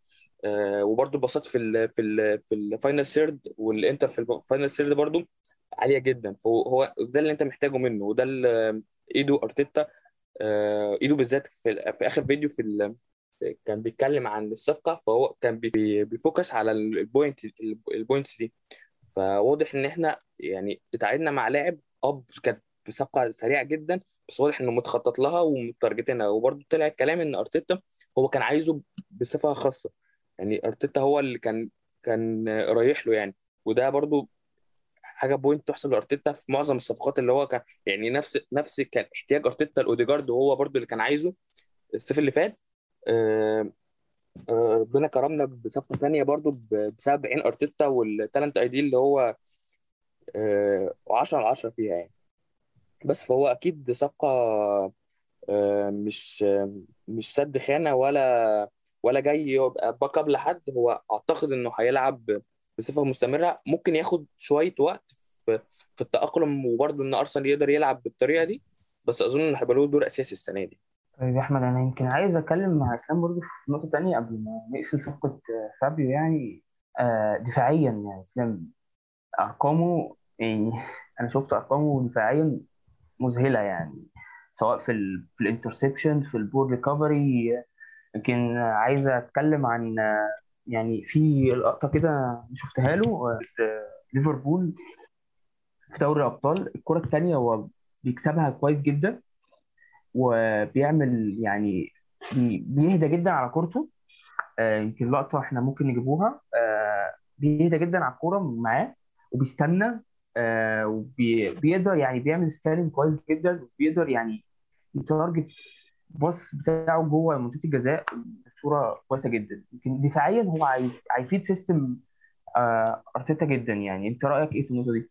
آه وبرده ال passات في ال في ال في ال final third وال enter في ال final third برده عالية جدا. فهو هو ده اللي أنت محتاجه منه وده اللي إيدو أرتيتا آه إيدو بالذات في, في آخر فيديو في ال... كان بيتكلم عن الصفقة فهو كان بي- بي focus على ال point ال points دي. فواضح إن إحنا يعني اتعاقدنا مع لاعب أب كانت بصفقه سريعة جدا بس واضح إنه متخطط لها ومتارجتينها. وبرده طلع الكلام إن أرتيتا هو كان عايزه بصفة خاصة. يعني أرتيتا هو اللي كان كان رايح له يعني. وده برضو حاجة point تحسب لأرتيتا في معظم الصفقات اللي هو كان يعني نفس نفس كان احتياج أرتيتا لأوديجارد وهو برضو اللي كان عايزه الصيف اللي فات. آه، آه، ربنا كرمنا بصفقة ثانية برضو ب- بسبب عين أرتيتا وال talent ID اللي هو 10 على 10 فيها يعني. بس فهو أكيد صفقة آه، مش مش سد خانة ولا ولا جاي يبقى backup لحد. هو أعتقد إنه هيلعب بصفة مستمرة ممكن ياخد شوية وقت في في التأقلم وبرضه إن أرسنال يقدر يلعب بالطريقة دي بس أظن انه هيبقى له دور أساسي السنة دي. طيب يا أحمد أنا يمكن عايز أتكلم مع إسلام برضو في نقطة تانية قبل ما نقفل صفقة فابيو يعني. آه، دفاعيا يعني إسلام أرقامه يعني أنا شفت أرقامه دفاعيا مذهلة يعني سواء في ال في ال interception في ال ball recovery. يمكن عايز أتكلم عن يعني في لقطة كده شفتها له آه، ليفربول في دوري الأبطال. الكرة الثانية هو بيكسبها كويس جدا وبيعمل يعني بي- بيهدى جدا على كورته. آه، يمكن لقطة إحنا ممكن نجيبوها. آه، بيهدى جدا على الكورة معاه وبيستنى. وبيقدر يعني بيعمل scanning كويس جدا وبيقدر يعني ي target ال pass بتاعه جوه منطقة الجزاء بصورة كويسة جدا. يمكن دفاعيا هو عايز هيفيد system آه، أرتيتا جدا يعني. أنت رأيك إيه في النقطة دي؟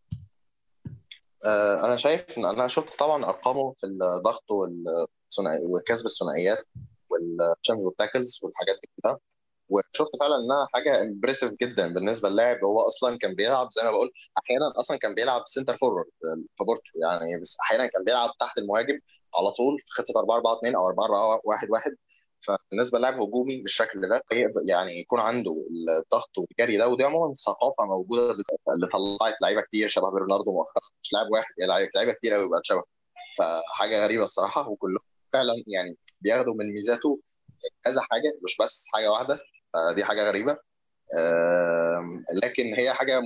آه، أنا شايف إن أنا شفت طبعا أرقامه في الضغط وكسب الثنائيات والشامب وال tackles والحاجات دي كلها. وشفت فعلا إنها حاجة impressive جدا بالنسبة للاعب. هو أصلا كان بيلعب زي ما بقول أحيانا أصلا كان بيلعب centre forward في بورتو يعني بس أحيانا كان بيلعب تحت المهاجم. على طول في خطة 4 4 2 أو 4 4 1 1 فبالنسبة للاعب هجومي بالشكل ده يعني يكون عنده الضغط والجري ده ودي عموما ثقافة موجودة اللي طلعت لعيبة كتير شبه برناردو مؤخرا. مش لاعب واحد يعني لعيبة كتير قوي بقت شبه فحاجة غريبة الصراحة وكلهم فعلا يعني بياخدوا من ميزاته كذا حاجة مش بس حاجة واحدة. فدي حاجة غريبة. لكن هي حاجة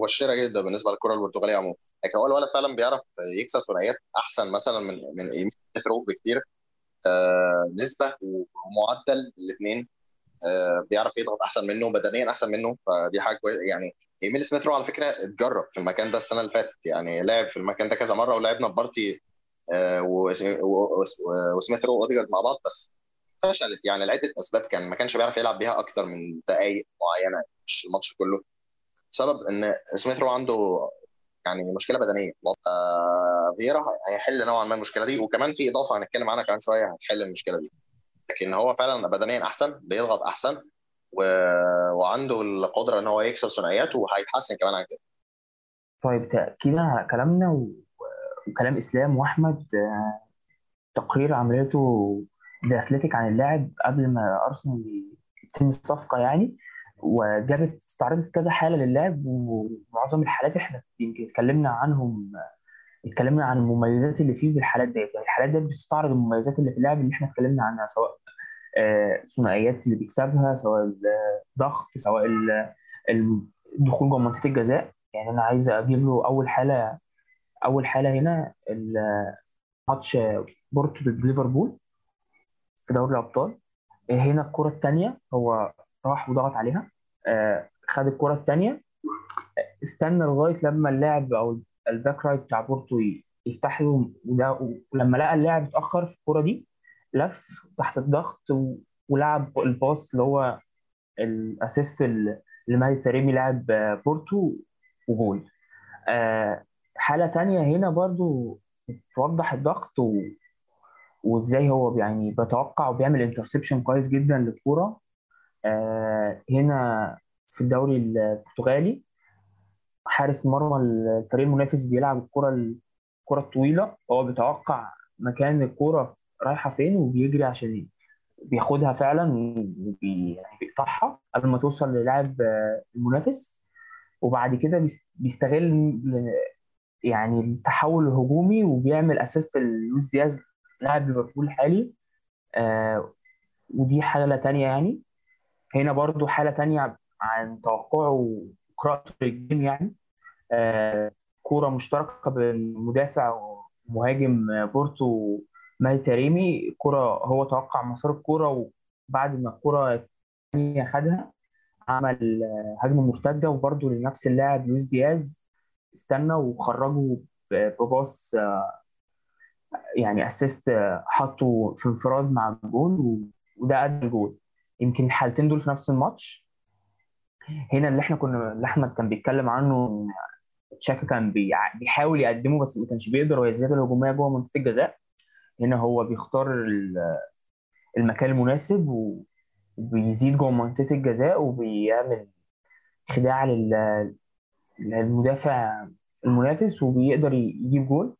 مبشرة جدا بالنسبة للكرة البرتغالية عموما. لكن هو الولد فعلا بيعرف يكسر ثنائيات أحسن مثلا من من ايميل بكتير. نسبة ومعدل الاثنين بيعرف يضغط أحسن منه بدنيا أحسن منه. فدي حاجة كويسة. يعني ايميل سميث رو على فكرة اتجرب في المكان ده السنة اللي فاتت. يعني لعب في المكان ده كذا مرة ولعبنا بارتي آه، وسمي- و- و- وسميث رو وأوديجارد مع بعض. بس فشلت. يعني لعده اسباب كان ما كانش بيعرف يلعب بيها أكتر من دقائق معينة مش الماتش كله. بسبب إن سميث رو عنده يعني مشكلة بدنية. آه، فييرا هيحل نوعا ما المشكلة دي وكمان في إضافة هنتكلم عنها كمان شوية هتحل المشكلة دي. لكن هو فعلا بدنيا أحسن بيضغط أحسن و... وعنده القدرة إن هو يكسر ثنائيات وهيتحسن كمان عن كده. طيب تأكيدا على كلامنا و- وكلام إسلام وأحمد آه، تقرير عملته ذا أثليتيك عن اللاعب قبل ما أرسنال يتم الصفقة يعني وجابت استعرضت كذا حالة للاعب ومعظم الحالات إحنا يمكن اتكلمنا عنهم اتكلمنا عن المميزات اللي فيه بالحالات ديت. يعني الحالات ديت بتستعرض المميزات اللي في اللاعب اللي إحنا اتكلمنا عنها سواء آه، الثنائيات اللي بيكسبها سواء الضغط سواء ال- الدخول جوه منطقة الجزاء. يعني أنا عايز أجيب له أول حالة أول حالة هنا ماتش بورتو ضد ليفربول. في دوري الأبطال. هنا الكرة الثانية هو راح وضغط عليها. آه، خد الكرة الثانية استنى لغاية لما اللاعب أو الباك right بتاع بورتو يفتح له ولما لقى اللاعب اتأخر في الكرة دي لف تحت الضغط ولعب ال pass اللي هو ال assist اللي مهدي تريمي لاعب بورتو وجول آه، حالة تانية هنا برضو توضح الضغط. وازاي هو يعني بيتوقع وبيعمل انترسبشن كويس جدا للكورة. آه، هنا في الدوري البرتغالي حارس مرمى الفريق المنافس بيلعب الكرة الكرة الطويلة. هو بيتوقع مكان الكرة رايحة فين وبيجري عشان بياخدها فعلا وبيقطعها قبل ما توصل للاعب المنافس. وبعد كده بيستغل يعني التحول الهجومي وبيعمل assist لويس دياز لاعب ليفربول الحالي آه ودي حالة تانية يعني. هنا برضو حالة تانية عن توقعه وقراءته لل game يعني. آه كورة مشتركة بين مدافع ومهاجم بورتو مال تريمي كرة هو توقع مسار الكورة وبعد ما الكورة الثانية خدها عمل هجمة مرتدة. وبرضه لنفس اللاعب لويس دياز استنى وخرجه ب pass يعني assist حطه في انفراد مع الجول وده ادى الجول. يمكن الحالتين دول في نفس الماتش. هنا اللي إحنا كنا اللي أحمد كان بيتكلم عنه تشاكا كان بيحاول يقدمه بس ما كانش بيقدر وهي الزياده الهجومية جوه منطقة الجزاء. هنا هو بيختار المكان المناسب وبيزيد جوه منطقة الجزاء وبيعمل خداع للمدافع المنافس وبيقدر يجيب جول.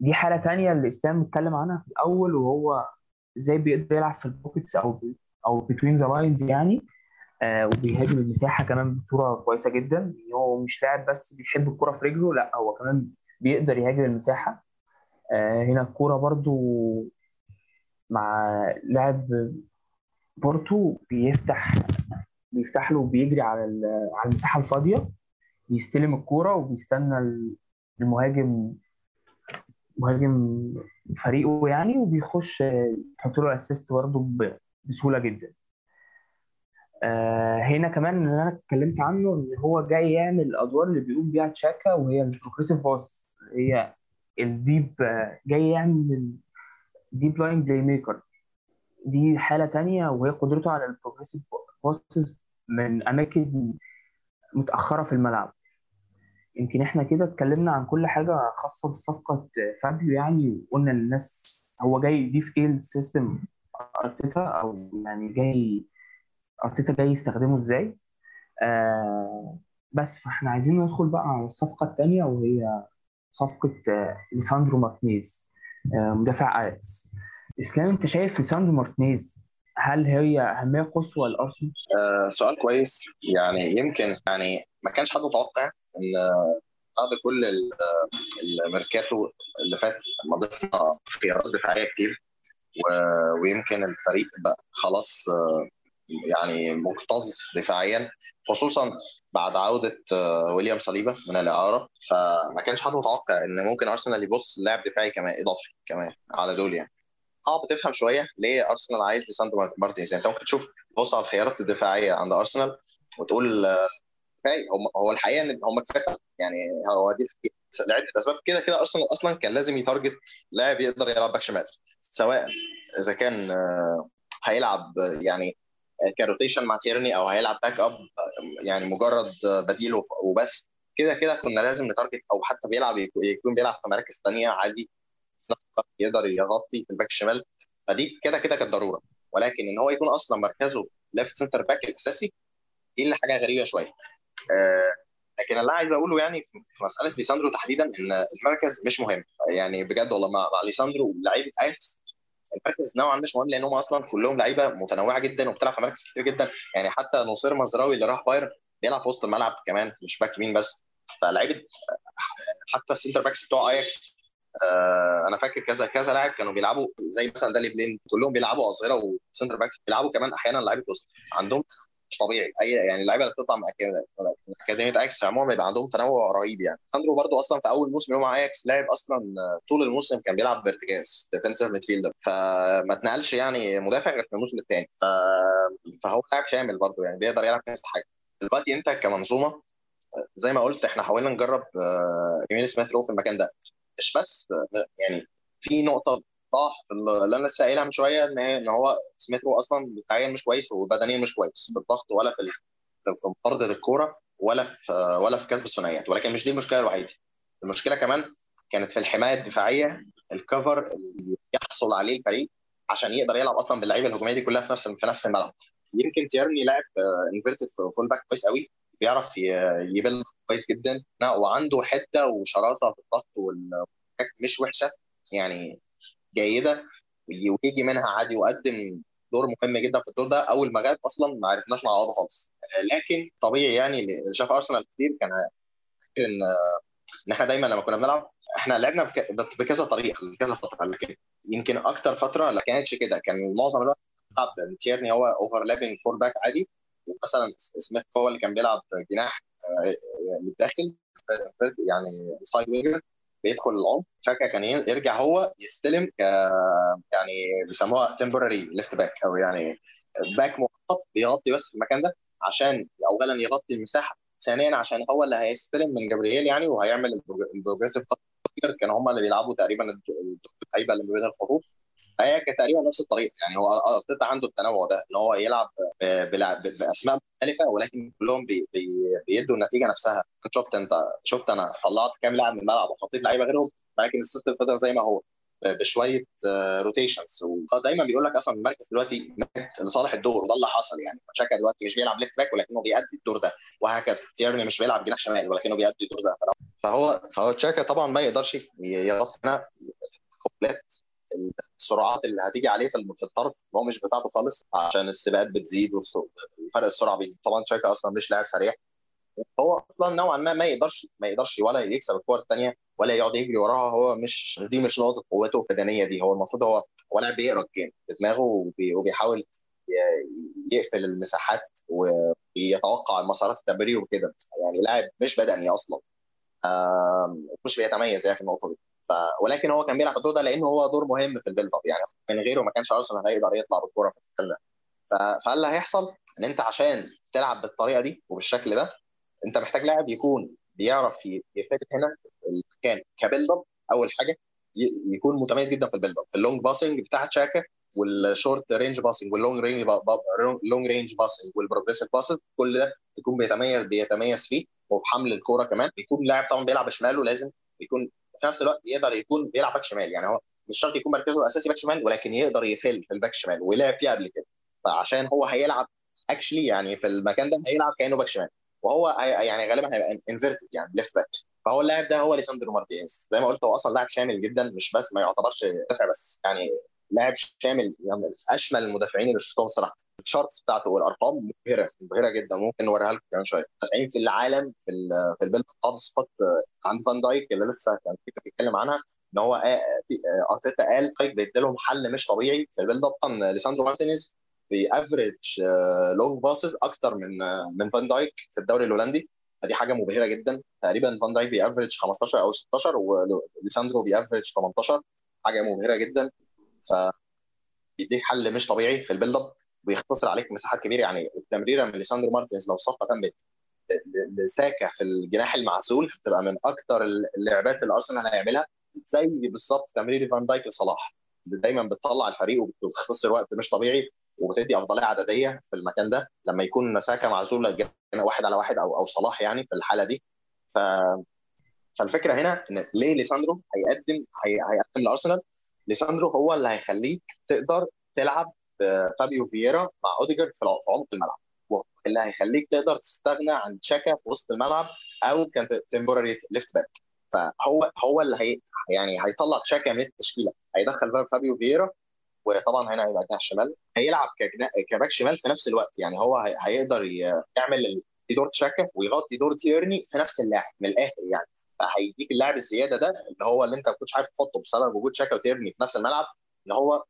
دي حالة تانية اللي اسلام اتكلم عنها في الأول وهو إزاي بيقدر يلعب في ال pockets أو أو between the lines يعني. آه وبيهاجم المساحة كمان بصورة كويسة جدا. يعني هو مش لاعب بس بيحب الكرة في رجله لأ هو كمان بيقدر يهاجم المساحة. آه هنا الكوره برضو مع لاعب بورتو بيفتح بيفتح له وبيجري على على المساحة الفاضية بيستلم الكوره وبيستنى المهاجم مهاجم فريقه يعني وبيخش يحط له assist برضه بسهولة جدا. آه هنا كمان اللي أنا اتكلمت عنه إن هو جاي يعمل الادوار اللي بيقوم بيها تشاكا وهي ال progressive pass هي الديب جاي يعمل deep-lying playmaker دي حالة تانية وهي قدرته على ال progressive passes من أماكن متأخرة في الملعب. يمكن إحنا كده اتكلمنا عن كل حاجة خاصة بصفقة فابيو يعني وقلنا للناس هو جاي يضيف إيه لل system أرتيتا أو يعني جاي أرتيتا جاي يستخدمه إزاي؟ آه بس فإحنا عايزين ندخل بقى على الصفقة الثانية وهي صفقة آه ليساندرو مارتينيز آه مدافع اياكس إسلام أنت شايف ليساندرو مارتينيز هل هي أهمية قصوى لارسنال؟ آه سؤال كويس. يعني يمكن يعني ما كانش حد متوقع إن بعد كل الميركاتو اللي فات لما ضفنا خيارات دفاعية كتير ويمكن الفريق بقى خلاص يعني مكتظ دفاعيا خصوصا بعد عودة ويليام صليبة من الإعارة. فما كانش حد متوقع إن ممكن أرسنال يبص لاعب دفاعي كمان إضافي كمان على دول يعني. صعب تفهم شوية ليه أرسنال عايز لساندرو مارتينيز. يعني أنت ممكن تشوف تبص على الخيارات الدفاعية عند أرسنال وتقول كفاية. هو الحقيقة إن هم كفاية. يعني هو دي لعده اسباب كده كده ارسنال أصلا كان لازم ي target لاعب يقدر يلعب باك شمال سواء إذا كان هيلعب يعني ك rotation مع تيرني أو هيلعب backup يعني مجرد بديل وبس. كده كده كنا لازم ن target أو حتى بيلعب يكون بيلعب في مراكز ثانية عادي. يقدر يغطي في الباك الشمال. فدي كده كده كانت ضرورة. ولكن إن هو يكون أصلا مركزه left centre back الأساسي دي اللي حاجة غريبة شوية. آه لكن اللي عايز أقوله يعني في مسألة ليساندرو تحديدا إن المركز مش مهم. يعني بجد والله مع, مع ليساندرو ولاعيبه اياكس المركز نوعا مش مهم لأن هم أصلا كلهم لعيبة متنوعة جدا وبتلعب في مراكز كتير جدا. يعني حتى نصير مزراوي اللي راح بايرن بيلعب في وسط الملعب كمان مش باك يمين بس. فلعيبة حتى ال centre backs بتوع آياكس آه أنا فاكر كذا كذا لاعب كانوا بيلعبوا زي مثلا دالي بليند. كلهم بيلعبوا اظهره و centre backs بيلعبوا كمان أحيانا لعيبة وسط. عندهم مش طبيعي. أي يعني اللعيبة اللي بتطلع من اكاديميه أياكس عموما بيبقى عندهم تنوع رهيب يعني. ليساندرو برضو أصلا في أول موسم له مع أياكس لعب أصلا طول الموسم كان بيلعب بارتكاز defensive midfielder. فما اتنقلش يعني مدافع غير في الموسم الثاني فهو لاعب شامل برضو يعني بيقدر يلعب كذا حاجة. دلوقتي أنت كمنظومة زي ما قلت إحنا حاولنا نجرب آه، ايميل سميث رو في المكان ده. مش بس آه، يعني في نقطة في اللي أنا لسه قايلها من شوية إن إن هو سميث رو أصلا دفاعيا مش كويس وبدنيا مش كويس في الضغط ولا في في مطارده الكورة ولا في ولا في كسب الثنائيات ولكن مش دي المشكلة الوحيدة. المشكلة كمان كانت في الحماية الدفاعية ال cover اللي يحصل عليه الفريق عشان يقدر يلعب أصلا باللعيبة الهجومية دي كلها في نفس في نفس الملعب. يمكن تيرني لاعب inverted full back كويس قوي بيعرف ي- يبلاي كويس جدا وعنده حتة وشراسة في الضغط والباك مش وحشة يعني جيدة ويجي منها عادي ويقدم دور مهم جدا في الدور ده. أول ما غاب أصلا ما عرفناش نعوضه خالص. لكن طبيعي يعني اللي شاف أرسنال كتير كان إن إن إحنا دايما لما كنا بنلعب إحنا لعبنا بك- بكذا طريقة لكذا فترة. لكن يمكن أكتر فترة ما كانتش كده. كان معظم الوقت بيلعب تيرني هو overlapping full back عادي ومثلا سميث هو اللي كان بيلعب جناح آه، للداخل آه، يعني inside winger بيدخل العمق شاكا كان يرجع هو يستلم ك يعني بيسموها temporary left back أو يعني باك مؤقت بيغطي بس في المكان ده عشان اولا يغطي المساحة ثانيا عشان هو اللي هيستلم من جبريل يعني وهيعمل ال progressive كانوا هم اللي بيلعبوا تقريبا اللعيبه اللي ما بين الخطوط هي كانت تقريبا نفس الطريقة. يعني هو أرتيتا عنده التنوع ده إن هو يلعب بأسماء مختلفة ولكن كلهم بي بي بيدوا النتيجة نفسها. شفت أنت شفت أنا طلعت كام لاعب من الملعب وحطيت لعيبة غيرهم ولكن ال system فضل زي ما هو بشوية rotations ودايما بيقول لك أصلا المركز دلوقتي مات لصالح الدور وده اللي حصل. يعني شاكا دلوقتي مش بيلعب left back ولكنه بيأدي الدور ده وهكذا. تيرني مش بيلعب جناح شمال ولكنه بيأدي الدور ده. فهو فهو شاكا طبعا ما يقدرش يغطي هنا السرعات اللي هتيجي عليه في الطرف هو مش بتاعته خالص عشان السباقات بتزيد وفرق السرعة بيزيد. طبعا شاكا أصلا مش لاعب سريع. هو أصلا نوعا ما ما يقدرش ما يقدرش ولا يكسب الكور الثانية ولا يقعد يجري وراها. هو مش دي مش نقطة قوته البدنية دي. هو المفروض هو هو لاعب بيقرأ ال game بدماغه وبي- وبيحاول يقفل المساحات ويتوقع المسارات التمرير وكده. يعني لاعب مش بدني أصلا. مش بيتميز يعني في النقطة دي. ف... ولكن هو كان بيلعب الدور ده لأنه هو دور مهم في ال build-up يعني من غيره ما كانش أرسنال هيقدر يطلع بالكورة في المكان ده ف... فاللي هيحصل إن أنت عشان تلعب بالطريقة دي وبالشكل ده أنت محتاج لاعب يكون بيعرف ي- يفرق هنا المكان ك build-up أول حاجة. يكون متميز جدا في ال build-up في ال long passing بتاع شاكا وال short range passing وال long range long range passing وال progressive passing كل ده يكون بيتميز بيتميز فيه وفي حمل الكورة كمان بيكون لاعب طبعا بيلعب بشماله لازم يكون في نفس الوقت يقدر يكون بيلعب باك شمال. يعني هو مش شرط يكون مركزه الأساسي باك شمال ولكن يقدر يفل في الباك شمال ولعب فيه قبل كده. فعشان هو هيلعب actually يعني في المكان ده هيلعب كأنه باك شمال. وهو يعني غالبا هيبقى inverted يعني left back فهو اللاعب ده هو ليساندرو مارتينيز. زي ما قلت هو أصلا لاعب شامل جدا مش بس ما يعتبرش دافع بس يعني لاعب شامل يعني أشمل المدافعين اللي شفتهم صراحة. ال charts بتاعته والأرقام مبهرة مبهرة جدا. ممكن نوريها لكم كمان شوية. مدافعين في العالم في في ال build صفات عند فان دايك اللي لسه كان فيك بيتكلم عنها إن هو أرتيتا قال دايك بيدي لهم حل مش طبيعي في ال build up طبعا ليساندرو مارتينيز بي average long passes أكتر من آه، من فان دايك في الدوري الهولندي. فدي حاجة مبهرة جدا. تقريبا فان دايك بي average 15 أو 16 وليساندرو بي average 18 حاجة مبهرة جدا. ف بيديك حل مش طبيعي في ال build up ويختصر عليك مساحات كبيرة. يعني التمريرة من ليساندرو مارتينز لو الصفقه تمت لساكا في الجناح المعزول هتبقى من أكتر اللعبات اللي أرسنال هيعملها. زي بالظبط تمرير فان دايك لصلاح. دايما بتطلع الفريق وبتختصر وقت مش طبيعي وبتدي أفضلية عددية في المكان ده. لما يكون ساكا معزول واحد على واحد أو أو صلاح يعني في الحالة دي. ف فالفكرة هنا إن ليه ليساندرو هيقدم هي... هيقدم لأرسنال؟ ليساندرو هو اللي هيخليك تقدر تلعب فابيو فييرا مع أوديجارد في عمق الملعب اللي هيخليك تقدر تستغنى عن تشاكا في وسط الملعب أو كان temporary left back فهو هو اللي هي يعني هيطلع تشاكا من التشكيلة هيدخل فابيو فييرا وطبعا هنا هيبقى جناح شمال هيلعب. كباك شمال في نفس الوقت يعني هو هي... هيقدر. يعمل دور تشاكا ويغطي دور تيرني في نفس اللاعب من الآخر يعني فهيديك اللاعب الزياده ده اللي هو اللي انت ما كنتش عارف تحطه بسبب وجود شاكا وتيرني في نفس الملعب ان هو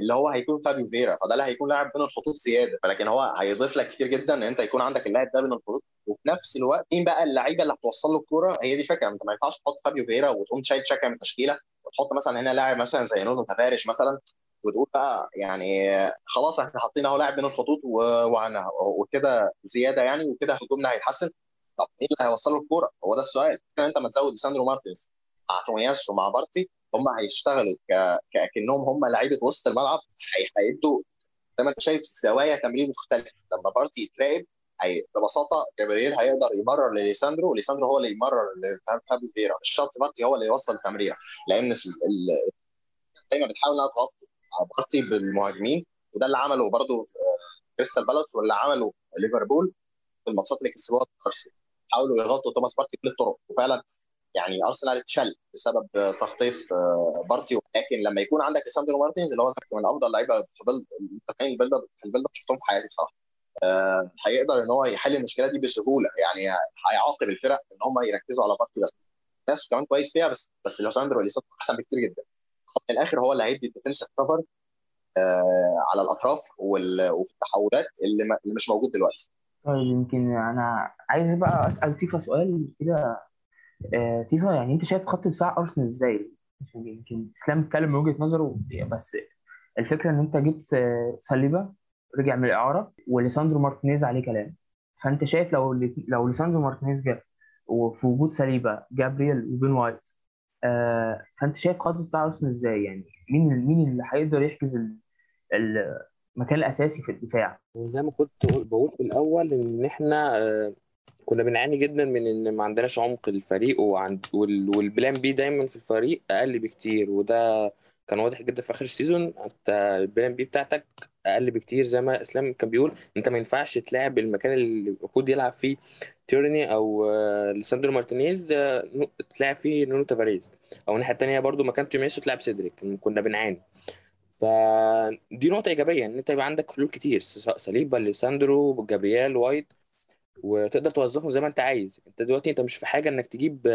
اللي هو هيكون فابيو فيرا. فده اللي هيكون لاعب بين الخطوط زياده. فلكن هو هيضيف لك كتير جدا ان انت يكون عندك اللاعب ده بين الخطوط. وفي نفس الوقت مين بقى اللعيبه اللي هتوصل له الكوره؟ هي دي فكره انت ما ينفعش تحط فابيو فيرا وتقوم شايل شكا من التشكيله وتحط مثلا هنا لاعب مثلا زي نونو تافاريش مثلا وتقول بقى يعني خلاص إحنا حاطين اهو لاعب بين الخطوط وكده زياده يعني وكده هجومنا هيتحسن. طب مين اللي هيوصل له الكورة؟ هو ده السؤال. ان انت ما تزود لساندرو مارتينز مع تومياسو مع بارتي هم هيشتغلوا ك... كأنهم هم لعيبة وسط الملعب هي- هيدوا زي ما انت شايف زوايا تمرير مختلفة. لما بارتي يتراقب هي ببساطة جابرييل هيقدر يمرر لليساندرو وليساندرو هو اللي يمرر لفابي فيرا. مش شرط بارتي هو اللي يوصل التمريره لأن ال... ال... دايما بتحاول إنها تغطي بارتي بالمهاجمين وده اللي عمله برضه في كريستال بالاس واللي عمله ليفربول في الماتشات اللي كسبوها أرسنال. حاولوا يغطوا توماس بارتي بكل الطرق وفعلا يعني أرسنال اتشل بسبب تغطيه آه، بارتي. ولكن لما يكون عندك ليساندرو مارتينز اللي هو من أفضل لعيبة في ال build up في ال build up شفتهم في حياتي بصراحة. آه، هيقدر إن هو يحل المشكلة دي بسهولة. يعني هيعاقب الفرق إن هم يركزوا على بارتي بس. ناس كمان كويس فيها بس بس ليساندرو ليساندرو أحسن بكتير جدا. في الآخر هو اللي هيدي ال defensive cover على الأطراف وفي التحولات اللي, اللي مش موجود دلوقتي. طيب يمكن أنا عايز بقى أسأل تيفا سؤال كده. آه، تيفا يعني أنت شايف خط دفاع أرسنال إزاي؟ يمكن إسلام اتكلم من وجهة نظره بس الفكرة إن أنت جبت آه، ساليبا رجع من الإعارة وليساندرو مارتينيز عليه كلام. فأنت شايف لو لو ليساندرو مارتينيز جاب وفي وجود ساليبا جابرييل وبين وايت آه، فأنت شايف خط دفاع أرسنال إزاي؟ يعني مين مين اللي هيقدر يحجز ال- المكان الأساسي في الدفاع؟ وزي ما كنت بقول في الأول إن إحنا آه، كنا بنعاني جدا من إن ما عندناش عمق الفريق وعند وال- وال plan B دايما في الفريق أقل بكتير وده كان واضح جدا في آخر ال season. أنت ال plan B بتاعتك أقل بكتير زي ما إسلام كان بيقول. أنت ما ينفعش تلعب المكان اللي المفروض يلعب فيه تيرني أو آه، ليساندرو مارتينيز آه، تلعب فيه نونو تافاريز. أو الناحية التانية برضو مكان توميسو تلعب سيدريك كنا بنعاني. فدي نقطة إيجابية إن أنت يبقى عندك حلول كتير ساليبا ليساندرو جابرييل وايت وتقدر توظفهم زي ما أنت عايز. أنت دلوقتي أنت مش في حاجة إنك تجيب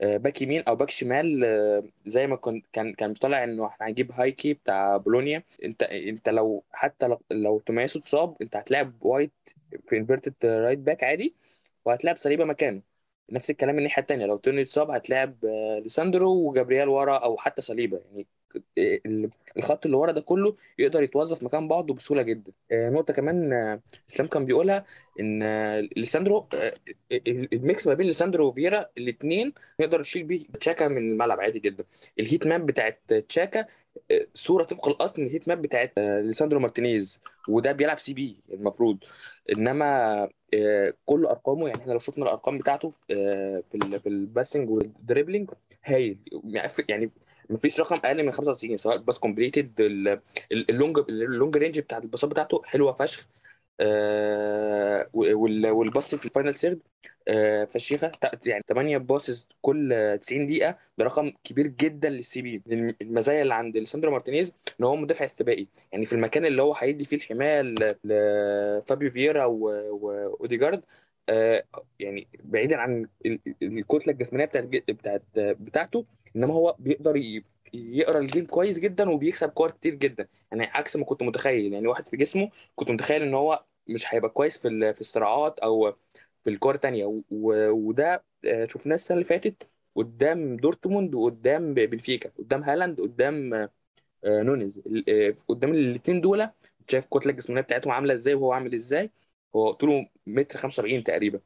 آه، باك يمين أو باك شمال آه، زي ما كان كان كان طالع إنه إحنا هنجيب هايكي بتاع بولونيا. أنت أنت لو حتى لو, توماسو اتصاب أنت هتلاعب وايت في inverted right back عادي وهتلاعب ساليبا مكانه. نفس الكلام الناحية التانية لو تيرني اتصاب هتلاعب آه، ليساندرو وجابرييل ورا أو حتى ساليبا يعني الخط اللي ورا ده كله يقدر يتوظف مكان بعضه بسهولة جدا. آه، نقطة كمان آه، إسلام كان بيقولها إن آه، ليساندرو ال- ال mix ما بين ليساندرو وفيرا الاثنين نقدر نشيل بيه تشاكا من الملعب عادي جدا. ال heat map بتاعت تشاكا صورة طبق الأصل ال heat map بتاعت ليساندرو مارتينيز وده بيلعب CB المفروض. إنما كل أرقامه يعني إحنا لو شفنا الأرقام بتاعته في ال passing وال dribbling هايل. يعني ما فيش رقم أقل من 95 سواء pass completed ال long ال long range بتاعت الباصات بتاعته حلوة فشخ. آه، وال- وال pass في ال final third آه، فشيخة. يعني 8 passes كل آه، 90 دقيقة ده رقم كبير جدا لل CB. المزايا اللي عند ليساندرو مارتينيز إن هو مدافع استباقي. يعني في المكان اللي هو هيدي فيه الحماية لفابيو فييرا واوديجارد يعني بعيدا عن ال- ال- الكتلة الجسمانية بتاعت بتاعت بتاعته إنما هو بيقدر يقرأ ال game كويس جدا وبيكسب كور كتير جدا. يعني عكس ما كنت متخيل. يعني واحد في جسمه كنت متخيل إن هو مش هيبقى كويس في في الصراعات أو في الكور و- وده آه، شفناه السنة اللي فاتت قدام دورتموند وقدام بنفيكا قدام هالاند قدام آه، نونيز. آه، قدام الاثنين دول شايف الكتلة الجسمانية بتاعتهم عاملة إزاي وهو عامل إزاي. هو طوله متر 75 تقريبا.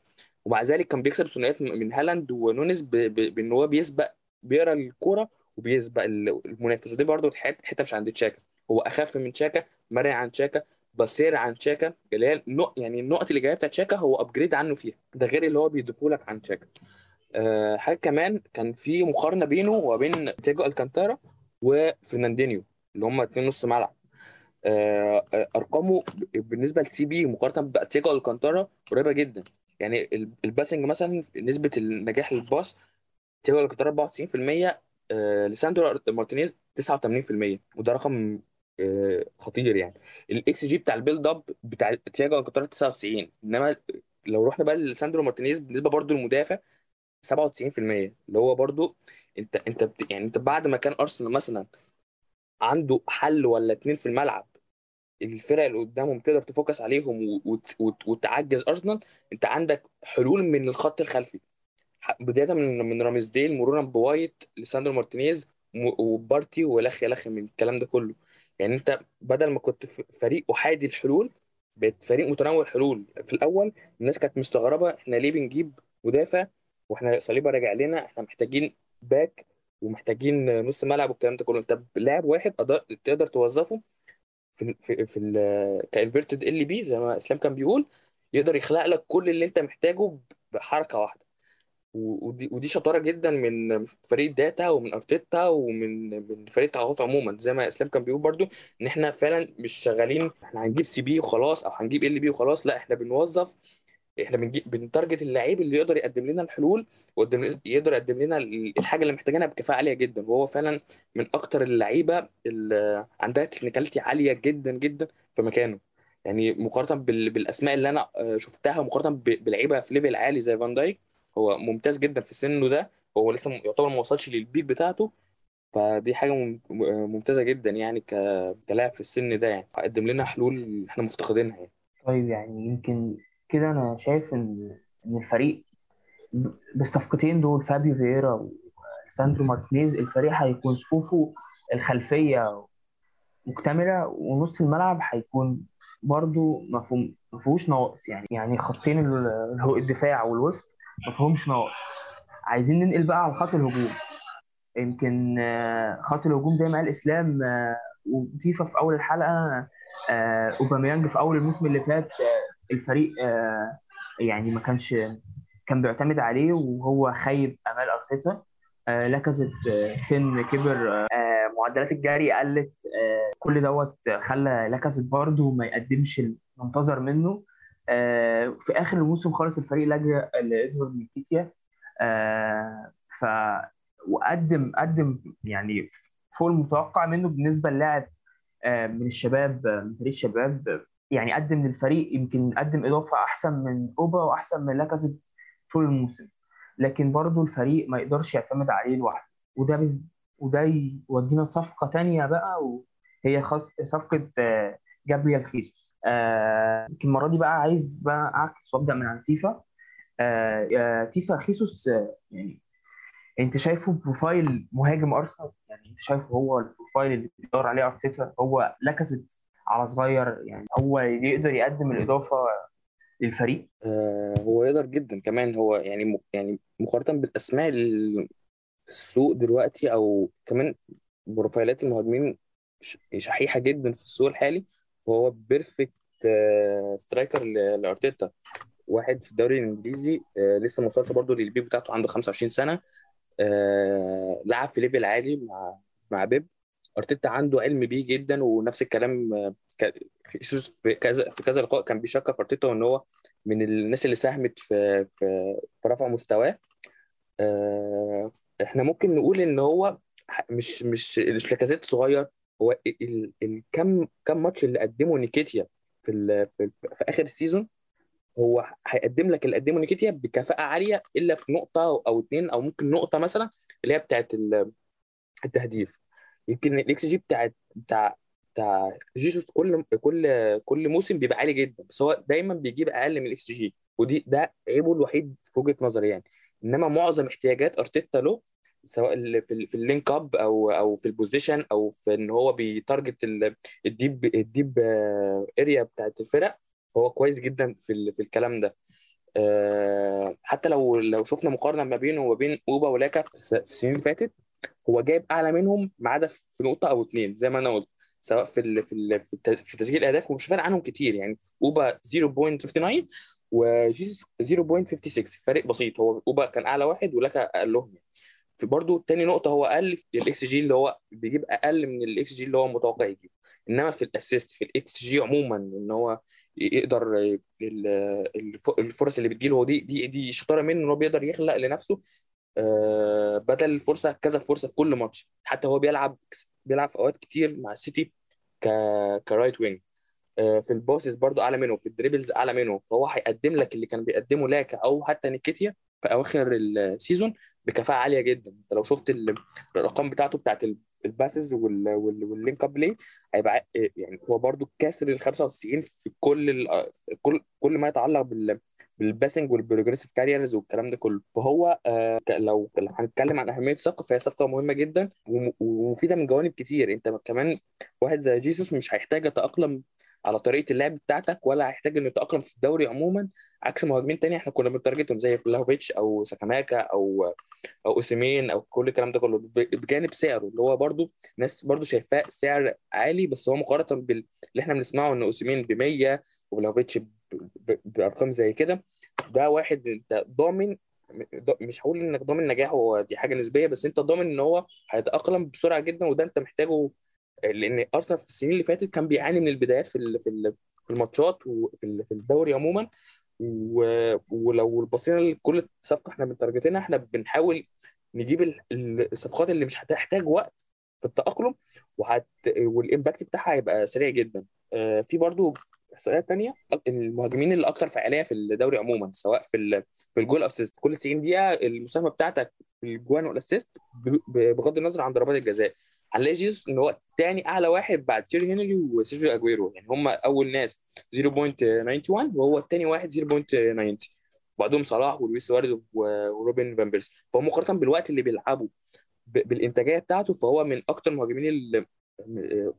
ومع ذلك كان بيكسب ثنائيات من هالاند ونونيز بإن هو بيسبق بيقرأ الكورة وبيسبق ال- المنافس. ودي برضه حتة مش عند تشاكا. هو أخف من تشاكا مرن عن تشاكا بيسير عن تشاكا. اللي هي النق... يعني النقط اللي جاية بتاعت تشاكا هو upgrade عنه فيها. ده غير اللي هو بيضيفه لك عن تشاكا. أه حاجة كمان كان في مقارنة بينه وبين تياجو ألكانتارا وفرناندينيو اللي هم اتنين نص ملعب. أرقامه ب- بالنسبة ل CB مقارنة بتياجو ألكانتارا قريبة جدا. يعني ال- ال passing مثلا نسبة النجاح لل pass تياجو ألكانتارا 94% آه، ليساندرو مارتينيز 89% وده رقم آه، خطير يعني. الاكس جي بتاع ال build up بتاع تياجو ألكانتارا 99 إنما لو رحنا بقى ليساندرو مارتينيز بالنسبة برضو للمدافع 97% اللي هو برضو أنت أنت بت... يعني أنت بعد ما كان أرسنال مثلا عنده حل ولا اتنين في الملعب الفرق اللي قدامهم تقدر ت focus عليهم وت- وت- وتعجز أرسنال أنت عندك حلول من الخط الخلفي. بداية من من رامزديل مرورا بوايت ليساندرو مارتينيز وبارتي والخ الخ من الكلام ده كله. يعني أنت بدل ما كنت فريق أحادي الحلول بقيت فريق متنوع الحلول في الأول الناس كانت مستغربة إحنا ليه بنجيب مدافع وإحنا صليبة راجع لنا إحنا محتاجين back ومحتاجين نص ملعب والكلام ده كله. أنت لاعب واحد تقدر توظفه في في في inverted LB زي ما إسلام كان بيقول يقدر يخلق لك كل اللي أنت محتاجه بحركة واحدة. ودي ودي شطارة جدا من فريق data ومن أرتيتا ومن من فريق التعاقدات عموما. زي ما إسلام كان بيقول برضو إن إحنا فعلا مش شغالين إحنا هنجيب CB وخلاص أو هنجيب LB وخلاص. لا إحنا بنوظف إحنا بنجيب بن target اللعيب اللي يقدر يقدم لنا الحلول ويقدر يقدم لنا الحاجة اللي محتاجينها بكفاءة عالية جدا. وهو فعلا من أكتر اللعيبة اللي عندها technicality عالية جدا جدا في مكانه. يعني مقارنة بال- بالأسماء اللي أنا آه، شفتها مقارنة بلعيبة في level عالي زي فان دايك هو ممتاز جدا في سنه ده. هو لسه يعتبر ما وصلش لل peak بتاعته. فدي حاجة مم- ممتازة جدا يعني ك- كلاعب في السن ده يعني. قدم لنا حلول إحنا مفتقدينها يعني. طيب يعني يمكن كده أنا شايف إن إن الفريق بالصفقتين دول فابيو فييرا وليساندرو مارتينيز الفريق هيكون صفوفه الخلفية مكتملة ونص الملعب هيكون برضو مفهوش فيهوش نواقص. يعني يعني خطين الدفاع والوسط ما فيهمش نواقص. عايزين ننقل بقى على خط الهجوم. يمكن آه، خط الهجوم زي ما قال إسلام آه، وتيفا في أول الحلقة آه، أوباميانج في أول الموسم اللي فات الفريق آه، يعني ما كانش كان بيعتمد عليه وهو خيب أمال أرتيتا. آه، لاكازيت آه، سن كبر معدلات الجري قلت كل دوت خلى لاكازيت برضه ما يقدمش المنتظر منه. في آخر الموسم خالص الفريق لجأ لإدوارد نيكيتيا آه، ف وقدم قدم يعني فوق المتوقع منه بالنسبة للاعب من الشباب من فريق الشباب. يعني قدم للفريق يمكن قدم إضافة أحسن من أوبا وأحسن من لاكازيت طول الموسم. لكن برضه الفريق ما يقدرش يعتمد عليه لوحده. وده بي- وده يودينا لصفقة تانية بقى وهي خاص صفقة آه، جابريال خيسوس. آه، المرة دي بقى عايز بقى أعكس وأبدأ من عند تيفا. آه، تيفا خيسوس آه، يعني أنت شايفه profile مهاجم أرسنال؟ يعني أنت شايفه هو ال profile اللي بيدور عليه أرتيتا؟ هو لاكازيت على صغير يعني هو يقدر يقدم الإضافة للفريق. آه، هو يقدر جدا كمان. هو يعني يعني مقارنة بالأسماء اللي في السوق دلوقتي أو كمان profile ات المهاجمين ش- شحيحة جدا في السوق الحالي وهو perfect striker ل- لأرتيتا. واحد في الدوري الإنجليزي آه، لسه ما وصلش برضه لل peak بتاعته عنده 25 سنة آه، لعب في level عالي مع مع بيب. أرتيتا عنده علم بيه جدا ونفس الكلام آه، في كذا في كذا لقاء كان بيشكر في أرتيتا وإن هو من الناس اللي ساهمت في في في رفع مستواه. آه، إحنا ممكن نقول إن هو مش مش مش لاكازيت صغير. هو ال- ال- الكم كم ماتش اللي قدمه نيكيتيا في ال- في, في آخر ال season هو هيقدم لك اللي قدمه نيكيتيا بكفاءة عالية إلا في نقطة أو اتنين أو ممكن نقطة مثلا اللي هي بتاعت ال- التهديف. يمكن الإكس جي بتاعت بتاع بتاع جيسوس كل كل كل موسم بيبقى عالي جدا بس هو دايما بيجيب أقل من الإكس جي ودي ده عيبه الوحيد في وجهة نظري يعني. إنما معظم احتياجات أرتيتا له سواء في في ال link up أو أو في ال position أو في إن هو بي target ال- ال deep ال deep area بتاعت الفرق هو كويس جدا في في الكلام ده. آه، حتى لو لو شفنا مقارنة ما بينه وما بين أوبا ولاكا في السنين اللي فاتت هو جايب أعلى منهم ما عدا في نقطة أو اتنين زي ما أنا قلت سواء في ال في ال في تسجيل الأهداف ومش فارق عنهم كتير يعني. أوبا 0.59 وجيسوس 0.56 فرق بسيط. هو أوبا كان أعلى واحد ولاكا اقلهم يعني في برضو تاني نقطة هو أقل في الاكس جي اللي هو بيجيب أقل من الاكس جي اللي هو متوقع يجيب إنما في ال assist في الاكس جي عموما إن هو يقدر ال- الف- الفرص اللي بتجيله دي دي دي شطارة منه إن هو بيقدر يخلق لنفسه بدل الفرصة كذا فرصة في كل ماتش. حتى هو بيلعب بيلعب في أوقات كتير مع السيتي ك ك right wing. آه، في ال passes برضو أعلى منه في ال dribbles أعلى منه. فهو هيقدم لك اللي كان بيقدمه لاكا أو حتى نكيتيا في أواخر ال season بكفاءة عالية جدا. أنت لو شفت ال- الأرقام بتاعته بتاعت ال- الـ passes وال link up play هيبقى يعني هو برضو كاسر ال 95 في كل كل كل ما يتعلق بال passing وال progressive carries والكلام ده كله. فهو آه لو هنتكلم عن أهمية الصفقه فهي صفقه مهمة جدا ومفيدة من جوانب كتير. أنت كمان واحد زي جيسوس مش هيحتاج يتأقلم على طريقة اللعب بتاعتك ولا هيحتاج إنه يتأقلم في الدوري عموما عكس مهاجمين تاني إحنا كنا بن target هم زي فلاهوفيتش أو سكاماكا أو أو اوسيمين أو كل الكلام ده كله بجانب سعره. اللي هو برده ناس برده شايفاه سعر عالي بس هو مقارنة باللي إحنا بنسمعه إن اوسيمين ب 100 وفلاهوفيتش بأرقام زي كده ده واحد انت ضامن مش هقول إنك ضامن نجاحه دي حاجة نسبية بس أنت ضامن إن هو هيتأقلم بسرعة جدا وده أنت محتاجه لأن أرسنال في السنين اللي فاتت كان بيعاني من البدايات في في الماتشات وفي الدوري عموما. ولو بصينا لكل صفقة إحنا بنتارجتها إحنا بنحاول نجيب الصفقات اللي مش هتحتاج وقت في التأقلم وهت والإمباكت بتاعها هيبقى سريع جدا. في برضو احصائيات ثانية المهاجمين اللي أكثر فعالية في الدوري عموما سواء في في ال goal assist كل 90 دقيقة المساهمة بتاعتك في الجوان وال assist بغض النظر عن ضربات الجزاء. هنلاقي جيسوس إن هو ثاني أعلى واحد بعد تيري هنري وسيرجيو أجويرو. يعني هم أول ناس 0.91 وهو الثاني واحد 0.90 بعدهم صلاح ولويس سواريز وروبن فان بيرسي فهو مقارنة بالوقت اللي بيلعبه بالإنتاجية بتاعته فهو من أكثر المهاجمين اللي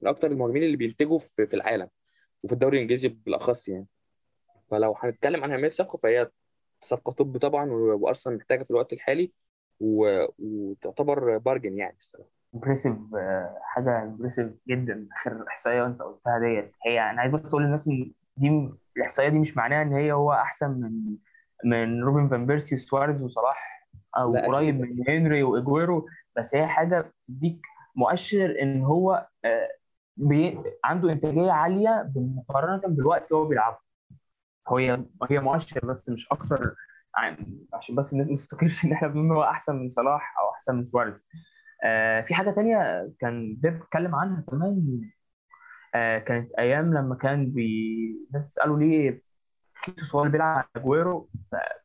من أكثر المهاجمين اللي بينتجوا في العالم. وفي الدوري الإنجليزي بالأخص يعني. فلو هنتكلم عن اهميه الصفقه فهي صفقة طب طبعا وأرسنال محتاجة في الوقت الحالي و... وتعتبر bargain يعني الصراحة. impressive حاجة impressive جدا آخر إحصائية وانت قلتها ديت. هي أنا عايز بس أقول للناس إن دي الإحصائية دي مش معناها إن هي هو أحسن من من روبن فان بيرسي وسواريز وصلاح أو قريب من هنري وإجويرو. بس هي حاجة بتديك مؤشر إن هو بي... عنده إنتاجية عالية مقارنة بالوقت اللي هو بيلعبه. هي هي مؤشر بس مش أكتر عشان بس الناس ما تفتكرش إن إحنا بنقول هو أحسن من صلاح أو أحسن من سواريز. آه في حاجة تانية كان بيب اتكلم عنها كمان. آه كانت أيام لما كان بي... الناس بتسأله ليه خيسوس هو اللي بيلعب أجويرو؟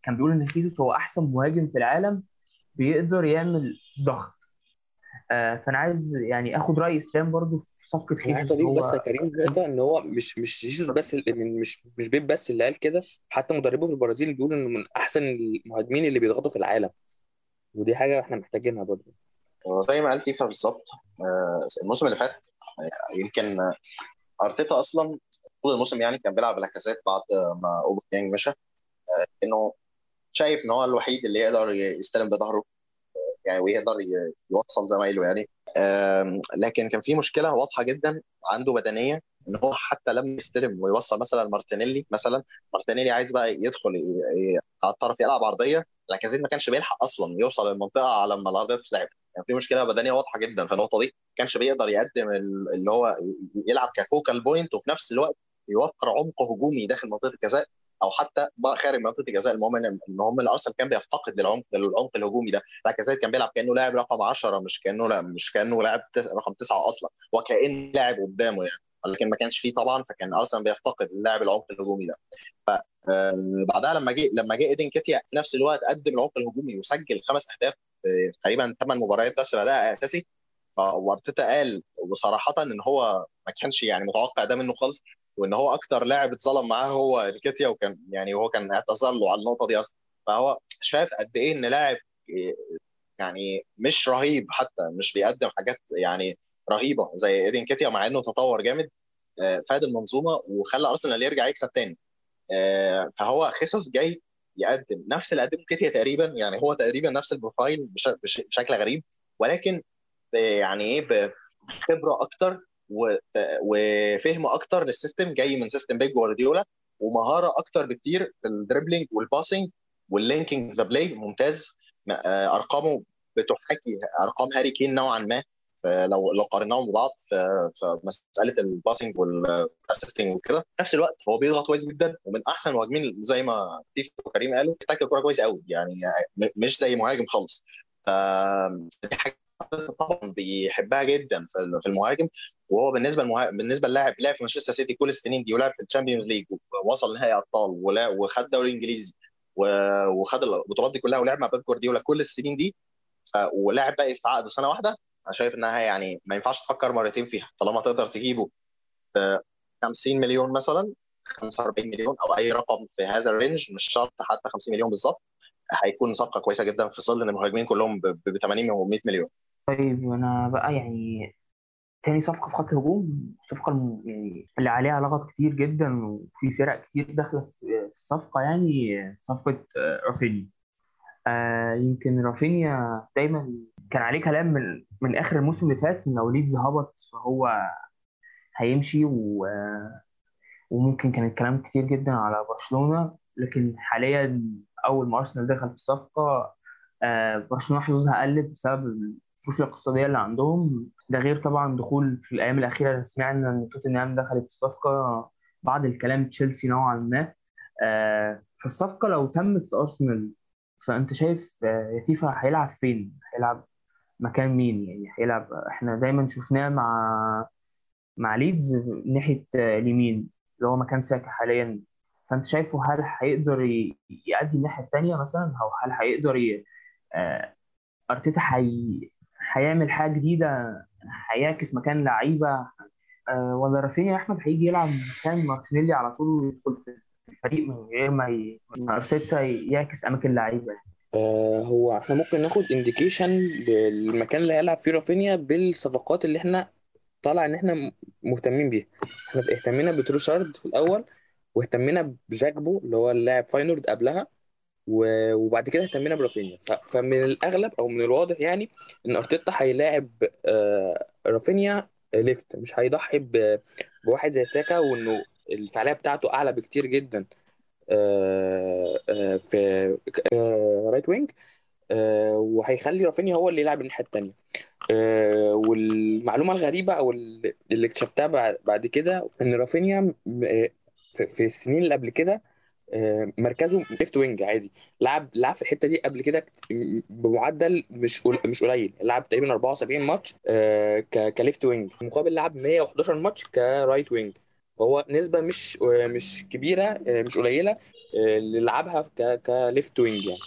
كان بيقول إن خيسوس هو أحسن مهاجم في العالم بيقدر يعمل ضغط. فأنا عايز يعني آخد رأي إسلام برضو في صفقة خيسوس هو بس يا كريم نقطه إن هو مش مش خيسوس بس مش مش بيب بس اللي قال كده حتى مدربه في البرازيل بيقول إنه من أحسن المهاجمين اللي بيضغطوا في العالم. ودي حاجة إحنا محتاجينها برضو. زي ما قال تيفا بالظبط الموسم اللي فات يمكن أرتيتا أصلا طول الموسم يعني كان بيلعب لاكازيت بعد ما أوباميانج مشى إنه شايف إن هو الوحيد اللي يقدر يستلم بظهره يعني ويقدر يوصل زمايله يعني. لكن كان في مشكلة واضحة جدا عنده بدنيه إن هو حتى لما يستلم ويوصل مثلا مارتينيلي مثلا مارتينيلي عايز بقى يدخل على الطرف يلعب عرضية لاكازيت ما كانش بيلحق أصلا يوصل للمنطقة على ما العرضيه تتلعب كان في مشكلة بدنية واضحة جدا في النقطة دي ما كانش بيقدر يقدم اللي هو يلعب ك focal point وفي نفس الوقت يوفر عمق هجومي داخل منطقة الجزاء. أو حتى خارج منطقة الجزاء المهم إن هم الارسنال كان بيفتقد للعمق العمق الهجومي ده. كذلك كان بيلعب كأنه لاعب رقم 10 مش كأنه لا مش كأنه لاعب رقم 9 أصلا. وكان لاعب قدامه يعني. لكن ما كانش فيه طبعا فكان ارسنال بيفتقد اللاعب العمق الهجومي ده. ف بعدها لما جه لما جه إيدي نكيتيا في نفس الوقت قدم العمق الهجومي وسجل خمس أهداف في تقريبا ثمان مباريات بس ده أساسي. فارتيتا قال وصراحه إن هو ما كانش يعني متوقع ده منه خالص. وإن هو أكتر لاعب اتظلم معاه هو نكيتيا وكان يعني هو كان اعتذر له على النقطة دي أصلا. فهو شايف قد إيه إن لاعب يعني مش رهيب حتى مش بيقدم حاجات يعني رهيبة زي ايدين كيتيا مع إنه تطور جامد فاد المنظومة وخلى أرسنال يرجع يكسب تاني. فهو خيسوس جاي يقدم نفس اللي قدمه نكيتيا تقريبا يعني هو تقريبا نفس ال profile بشكل غريب ولكن يعني إيه بخبرة أكتر وفهم أكتر لل system جاي من system بيب جوارديولا ومهارة أكتر بكتير في ال dribbling وال passing وال linking the play ممتاز. أرقامه بتحاكي أرقام هاري كين نوعا ما. لو لو قارناهم ببعض في, مساله ال passing وال assisting وكده في نفس الوقت هو بيضغط كويس جدا ومن أحسن المهاجمين زي ما تيف وكريم قالوا بيحتاج الكوره كويس قوي يعني مش زي مهاجم خالص. دي حاجة طبعا بيحبها جدا في المهاجم. وهو بالنسبة للمهاجم بالنسبة للاعب لعب في مانشستر سيتي كل السنين دي ولعب في ال Champions League ووصل نهائي أبطال وخد الدوري الانجليزي وخد البطولات دي كلها ولعب مع بيب جوارديولا كل السنين دي. ولعب باقي في عقده سنة واحدة. أنا شايف إنها يعني ما ينفعش تفكر مرتين فيها. طالما تقدر تجيبه ب 50 مليون مثلا 45 مليون أو أي رقم في هذا ال range مش شرط حتى 50 مليون بالظبط هيكون صفقة كويسة جدا في ظل إن المهاجمين كلهم ب 80 و 100 مليون. طيب أنا بقى يعني تاني صفقة في خط الهجوم الصفقة الم- يعني اللي عليها لغط كتير جدا وفي فرق كتير داخلة في الصفقة يعني صفقة آه، رافينيا. آه، يمكن رافينيا دايما كان عليه كلام من من آخر الموسم اللي فات إن لو ليدز هبط فهو هيمشي و وممكن كان الكلام كتير جدا على برشلونة لكن حاليا أول ما أرسنال دخل في الصفقة آه، برشلونة حظوظها قلت بسبب الظروف الاقتصادية اللي عندهم. ده غير طبعا دخول في الأيام الأخيرة. سمعنا إن توتنهام دخلت في الصفقة بعد الكلام تشيلسي نوعا ما. آه، فالصفقة لو تمت لأرسنال فأنت شايف آه، ياتيفا هيلعب فين؟ هيلعب مكان مين؟ يعني هيلعب إحنا دايما شفناه مع مع ليدز ناحية آه، اليمين اللي هو مكان ساكا حاليا. فأنت شايفه هل هيقدر يأدي الناحية التانية مثلا؟ أو هل هيقدر ي... أرتيتا حي... هيعمل حاجة جديدة هيعكس مكان لعيبة. آه، ولا رافينيا يا أحمد هيجي يلعب مكان مارتينيلي على طول ويدخل في الفريق من غير ما أرتيتا يعكس أماكن لعيبة. آه هو إحنا ممكن ناخد indication بالمكان اللي هيلعب فيه رافينيا بالصفقات اللي إحنا طالع إن إحنا مهتمين بيها. إحنا اهتمينا بتروسارد في الأول واهتمينا بجاكبو اللي هو اللاعب فاينورد قبلها. وبعد كده اهتمينا برافينيا. فمن الأغلب أو من الواضح يعني إن أرتيتا هيلاعب آه، رافينيا left مش هيضحي بواحد زي ساكا وإنه الفعالية بتاعته أعلى بكتير جدا آه، آه، في right wing وهيخلي رافينيا هو اللي يلعب الناحية التانية. آه، والمعلومة الغريبة أو اللي اكتشفتها بعد كده إن رافينيا في السنين اللي قبل كده مركزه left wing عادي. لعب لعب في الحتة دي قبل كده بمعدل مش مش قليل. لعب تقريبا 74 ماتش آه، ك left wing. مقابل لعب 111 ماتش ك right wing. هو نسبة مش آه، مش كبيرة آه، مش قليلة آه، اللي لعبها ك left wing يعني.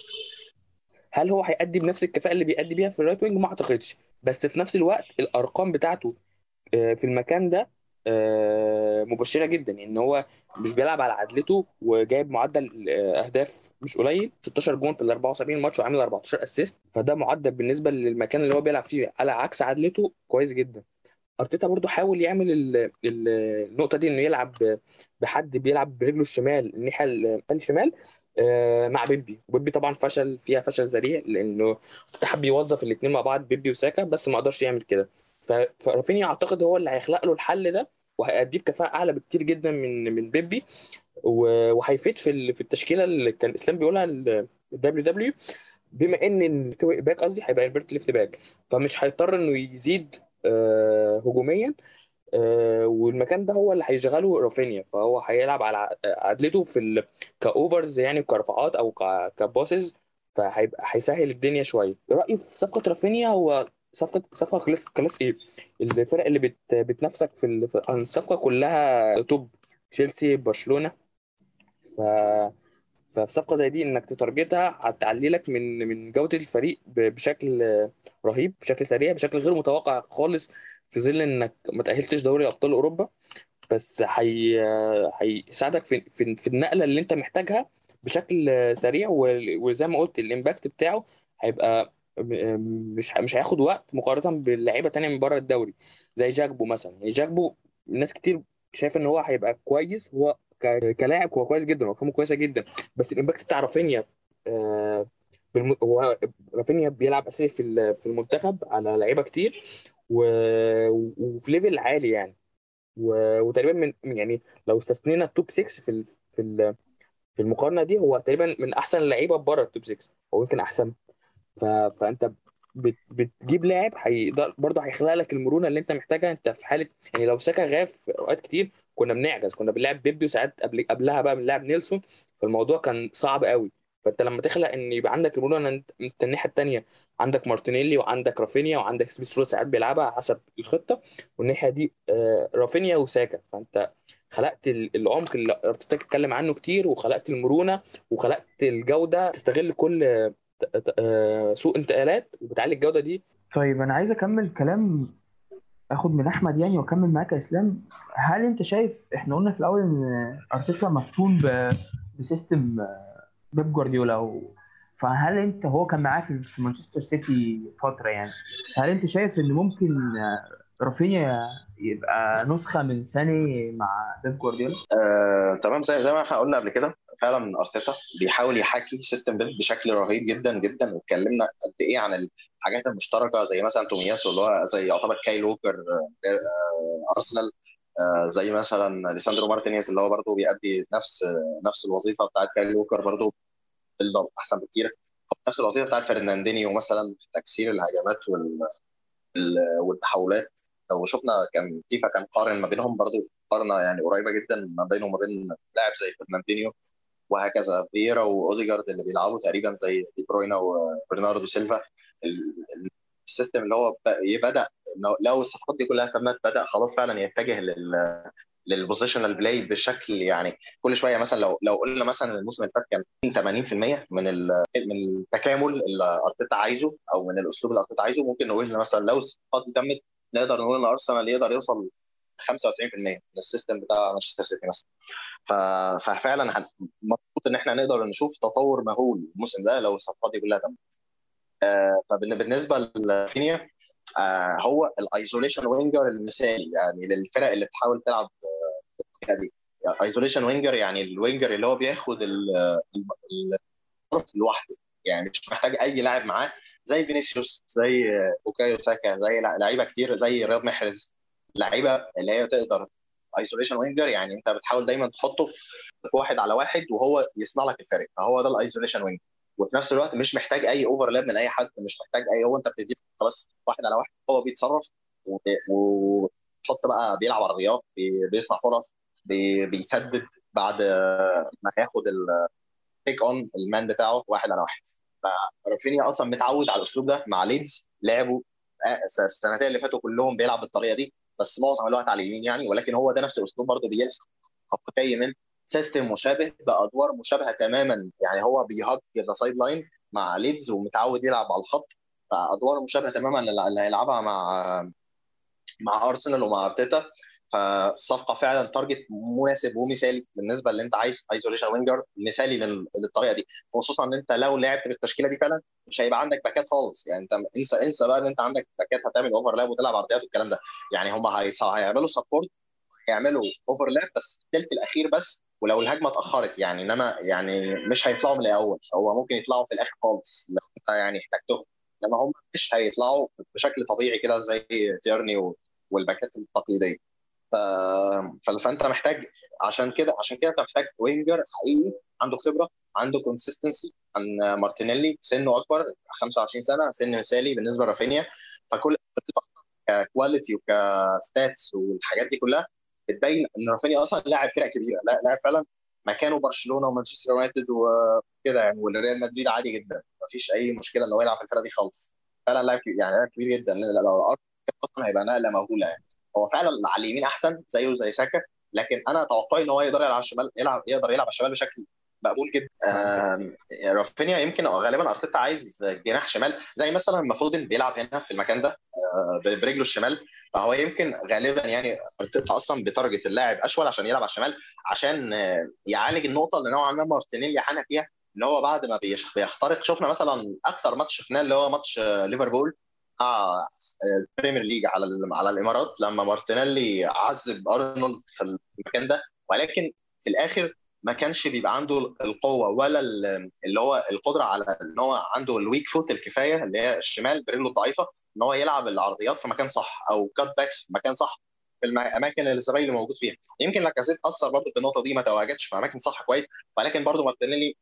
هل هو هيأدي بنفس الكفاءة اللي بيأدي بيها في ال right wing؟ ما أعتقدش. بس في نفس الوقت الأرقام بتاعته آه، في المكان ده آه، مبشرة جدا إن هو مش بيلعب على عدلته وجايب معدل آه، أهداف مش قليل 16 جون في ال 74 ماتش وعامل 14 assist. فده معدل بالنسبة للمكان اللي هو بيلعب فيه على عكس عدلته كويس جدا. أرتيتا برضو حاول يعمل ال- ال- النقطة دي إنه يلعب بحد بيلعب برجله الشمال الناحية ال- الشمال آه، مع بيبي وبيبي طبعا فشل فيها فشل ذريع لأنه حب يوظف الاثنين مع بعض بيبي وساكا بس ما قدرش يعمل كده. فرافينيا أعتقد هو اللي هيخلق له الحل ده وهيأديه بكفاءة أعلى بكتير جدا من من بيبي وهيفيد في في التشكيلة اللي كان إسلام بيقولها ال WW بما إن ال left back قصدي هيبقى inverted left back فمش هيضطر إنه يزيد آه، هجوميا آه، والمكان ده هو اللي هيشغله رافينيا فهو هيلعب على عدلته في. ك overs يعني كرفعات أو. ك passes فهيبقى هيسهل الدنيا شوية رأيي في صفقة رافينيا هو صفقه صفقة class class A الفرق اللي بت... بتنافسك في ال- في الصفقة كلها top. تشيلسي برشلونة. ف ففي صفقه زي دي إنك ت target ها هتعلي لك من من جودة الفريق بشكل رهيب بشكل سريع بشكل غير متوقع خالص في ظل إنك ما تأهلتش دوري أبطال أوروبا. بس هي هيساعدك في في في النقلة اللي أنت محتاجها بشكل سريع وزي ما قلت ال impact بتاعه هيبقى مش مش هياخد وقت مقارنة باللعيبه تانية من بره الدوري زي جاكبو مثلا يعني جاكبو ناس كتير شايف إن هو هيبقى كويس هو كلاعب هو كويس جدا وارقامه كويسة جدا بس ال impact بتاع رافينيا آه،. هو رافينيا بيلعب أساسي في في المنتخب على لعيبة كتير. وفي level عالي يعني. وتقريبا من يعني لو استثنينا ال top 6 في. في. في المقارنة دي هو تقريبا من أحسن اللعيبه بره ال top 6 أو يمكن أحسن ف... فانت بت... بتجيب لاعب هيقدر برضه هيخلق لك المرونة اللي انت محتاجها. انت في حالة يعني لو ساكا غاب في اوقات كتير كنا بنعجز. كنا بنلعب بيبي وساعات قبل قبلها بقى بنلعب نيلسون. فالموضوع كان صعب قوي. فانت لما تخلق ان يبقى عندك المرونة ان انت الناحية الثانية عندك مارتينيلي وعندك رافينيا وعندك سميث رو ساعات بيلعبها حسب الخطة. والناحية دي آه، رافينيا وساكا. فانت خلقت ال- العمق اللي ارتيتا اتكلم عنه كتير وخلقت المرونة وخلقت الجودة تستغل كل سوق انتقالات وبتعلي الجودة دي. طيب أنا عايز أكمل كلام أخد من أحمد يعني وأكمل معاك يا إسلام. هل أنت شايف إحنا قلنا في الأول إن أرتيتا مفتون ب- ب system آه، بيب جوارديولا و... فهل أنت هو كان معاه في في مانشستر سيتي فترة يعني هل أنت شايف إن ممكن آه، رافينيا يبقى نسخة من ساني مع بيب جوارديولا؟ آه، تمام زي زي ما إحنا قلنا قبل كده فعلا أرتيتا بيحاول يحاكي system بيب بشكل رهيب جدا جدا. واتكلمنا قد إيه عن الحاجات المشتركة زي مثلا تومياسو اللي هو زي يعتبر كايل ووكر آه، أرسنال آه، زي مثلا ليساندرو مارتينيز اللي هو برضه بيأدي نفس آه، نفس الوظيفة بتاعت كايل ووكر برضه build أحسن بكتير. نفس الوظيفة بتاعت فرناندينيو مثلا في تكسير الهجمات وال- ال- والتحولات. لو شفنا كان فيفا كان قارن ما بينهم برضو مقارنة يعني قريبة جدا ما بينه وما بين لاعب زي فرناندينيو. وهكذا. فييرا وأوديجارد اللي بيلعبوا تقريبا زي دي بروينا وبرناردو سيلفا. ال- ال- ال system اللي هو بدأ لو الصفقات دي كلها تمت بدأ خلاص فعلا يتجه لل لل positional play بشكل يعني كل شوية. مثلا لو لو قلنا مثلا الموسم اللي فات كان 80% من من التكامل اللي أرتيتا عايزه أو من الأسلوب اللي أرتيتا عايزه ممكن نقول مثلا لو الصفقات دي تمت نقدر نقول إن أرسنال يقدر يوصل 95% من ال system بتاع مانشستر سيتي مثلا. ففعلا المفروض إن إحنا نقدر نشوف تطور مهول الموسم ده لو الصفقات دي كلها تمت آه، فبالنسبه لرافينيا آه، هو ال isolation winger المثالي يعني للفرق اللي بتحاول تلعب بالطريقة دي. isolation winger يعني ال winger اللي هو بياخد ال- ال- الطرف لوحده. يعني مش محتاج أي لاعب معاه زي فينيسيوس زي آه، بوكايو ساكا زي لع- لعيبة كتير زي رياض محرز. لعيبة اللي هي تقدر isolation winger يعني انت بتحاول دايما تحطه في واحد على واحد وهو يصنع لك الفرق فهو ده ال isolation winger وفي نفس الوقت مش محتاج أي overlap من أي حد مش محتاج أي هو انت بتديه خلاص واحد على واحد هو بيتصرف و- وتحط بقى بيلعب عرضيات بي- بيصنع فرص بي- بيسدد بعد ما ياخد ال take on ال man بتاعه واحد على واحد. فرافينيا أصلا متعود على الأسلوب ده مع ليدز لعبوا السنتين اللي فاتوا كلهم بيلعب بالطريقة دي. بس معظم الوقت على اليمين يعني ولكن هو ده نفس الأسلوب برضه بيلسع جاي من system مشابه بأدوار مشابهة تماما يعني هو بي hug the sideline مع ليدز ومتعود يلعب على الخط فأدوار مشابهة تماما اللي هيلعبها مع مع ارسنال ومع ارتيتا فالصفقه فعلا target مناسب ومثالي بالنسبة اللي أنت عايز isolation winger مثالي لل- للطريقة دي خصوصا إن أنت لو لعبت بالتشكيلة دي فعلا مش هيبقى عندك باكات خالص. يعني انت انسى انسى بقى ان انت عندك باكات هتعمل overlap وتلعب عرضيات والكلام ده. يعني هم هيعملوا support هيعملوا overlap بس الثلث الأخير بس ولو الهجمة اتأخرت. يعني إنما يعني مش هيطلعوا من الأول. هو ممكن يطلعوا في الآخر خالص لو انت يعني احتجتهم. إنما هم مش هيطلعوا بشكل طبيعي كده زي تيرني وال backات التقليدية. فانت محتاج عشان كده عشان كده انت محتاج winger حقيقي عنده خبرة عنده consistency عن مارتينيلي سنه أكبر 25 سنة سن مثالي بالنسبة لرافينيا. فكل ك quality وك stats والحاجات دي كلها بتبين إن رافينيا أصلا لاعب فرق كبيرة. لا لاعب فعلا مكانه برشلونة ومانشستر يونايتد وكده يعني والريال مدريد عادي جدا. مفيش أي مشكلة ان هو يلعب في الفرقه دي خالص. فعلا لاعب يعني لاعب كبير جدا. لو أصلا هيبقى نقلة مهولة يعني. هو فعلا على اليمين أحسن زيه زي ساكا لكن أنا توقعي إن هو يقدر يلعب على الشمال يلعب يقدر يلعب على الشمال بشكل مقبول جدا. رافينيا يمكن غالبا أرتيتا عايز جناح شمال زي مثلا المفروض بيلعب هنا في المكان ده آه، برجله الشمال. فهو يمكن غالبا يعني أرتيتا أصلا ب target اللاعب أشول عشان يلعب على الشمال عشان آه، يعالج النقطة اللي نوعا ما مارتينيلي عانى فيها ان هو بعد ما بيخترق. شفنا مثلا أكثر ماتش شفناه اللي هو ماتش آه، ليفربول. مع البريمير ليج على على الإمارات لما مارتينيلي عذب أرنولد في المكان ده. ولكن في الآخر ما كانش بيبقى عنده القوة ولا ال- اللي هو القدرة على إن هو عنده ال weak foot الكفاية اللي هي الشمال برجله الضعيفة إن هو يلعب العرضيات في مكان صح أو cut backs في مكان صح في الاماكن اللي الزمايل موجود فيها. يمكن لاكازيت أثر برضه في النقطة دي ما تواجدش في أماكن صح كويس ولكن برضه مارتينيلي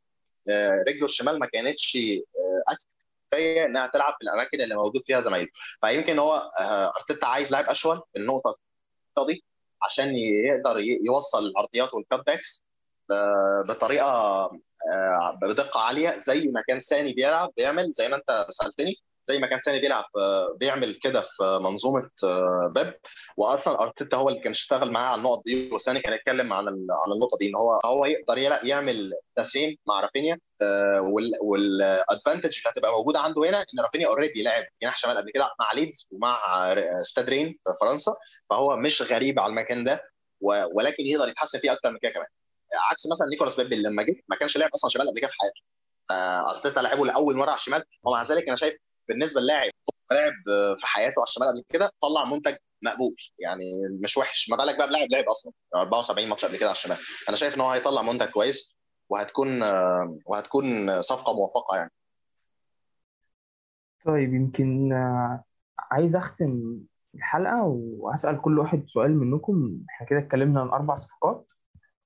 آه، رجله الشمال ما كانتش آه، active كفايه إنها تلعب في الأماكن اللي موجود فيها زمايله. فيمكن هو آه، أرتيتا عايز لاعب أشول في النقطة دي عشان يقدر يوصل العرضيات وال cut backs ب- بطريقة آه، بدقة عالية زي ما كان ساني بيلعب بيعمل زي ما أنت سألتني زي ما كان ساني بيلعب آه، بيعمل كده في منظومة آه، بيب. واصلا أرتيتا هو اللي كان اشتغل معاه على النقط دي وساني كان يتكلم عن عن النقطة دي إن هو هو يقدر يعمل ساني مع رافينيا وال advantage اللي هتبقى موجودة عنده هنا إن رافينيا already لعب جناح شمال قبل كده مع ليدز ومع آه، ستاد رين في فرنسا فهو مش غريب على المكان ده ولكن يقدر يتحسن فيه أكتر من كده كمان. عكس مثلا نيكولاس بيبي لما جه ما كانش لاعب أصلا شمال قبل كده في حياته. آه، أرتيتا لعبه لأول مرة على الشمال ومع ذلك أنا شايف بالنسبة للاعب لاعب آه، في حياته على الشمال قبل كده طلع منتج مقبول يعني مش وحش. ما بالك بقى بلاعب لعب أصلا 74 ماتش قبل كده على الشمال. أنا شايف إن هو هيطلع منتج كويس. وهتكون آه، وهتكون صفقة موفقة يعني. طيب يمكن آه، عايز أختم الحلقة وأسأل كل واحد سؤال منكم. إحنا كده اتكلمنا عن أربع صفقات.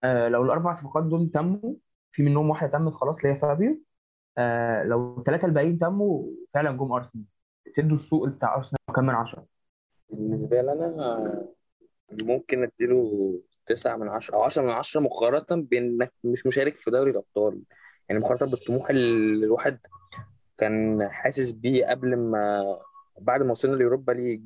آه، لو الأربع صفقات دول تموا في منهم واحدة تمت خلاص اللي هي فابيو. آه، لو الثلاثة الباقيين تموا فعلا جم أرسنال. تدوا السوق بتاع أرسنال كام من عشرة. بالنسبة لي أنا ممكن أديله تسعة من عشرة أو عشرة من عشرة مقارنة بإنك مش مشارك في دوري الأبطال. يعني مقارنة بالطموح اللي الواحد كان حاسس بيه قبل ما بعد ما وصلنا اليوروبا ليج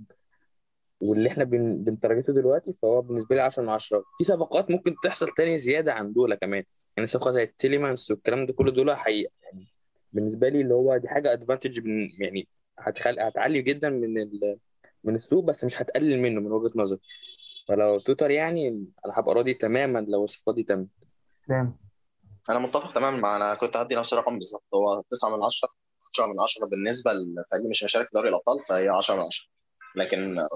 واللي إحنا بن... بن target ه دلوقتي فهو بالنسبة لي 10 من 10 في صفقات ممكن تحصل تاني زيادة عن دول كمان. يعني صفقة زي التيليمانس والكلام ده كله دول حقيقه يعني بالنسبة لي اللي هو دي حاجة advantage من يعني هتخل... هتعلي جدا من ال... من السوق بس مش هتقلل منه من وجهة نظري. فلو توتر يعني أنا هبقى راضي تماما لو الصفقات دي تمت اسلام أنا متفق تماما مع أنا كنت هدي نفس الرقم بالظبط. هو 9 من 10 10 من 10 بالنسبة للفريق مش مشارك في دوري الأبطال فهي 10 من 10 لكن يعني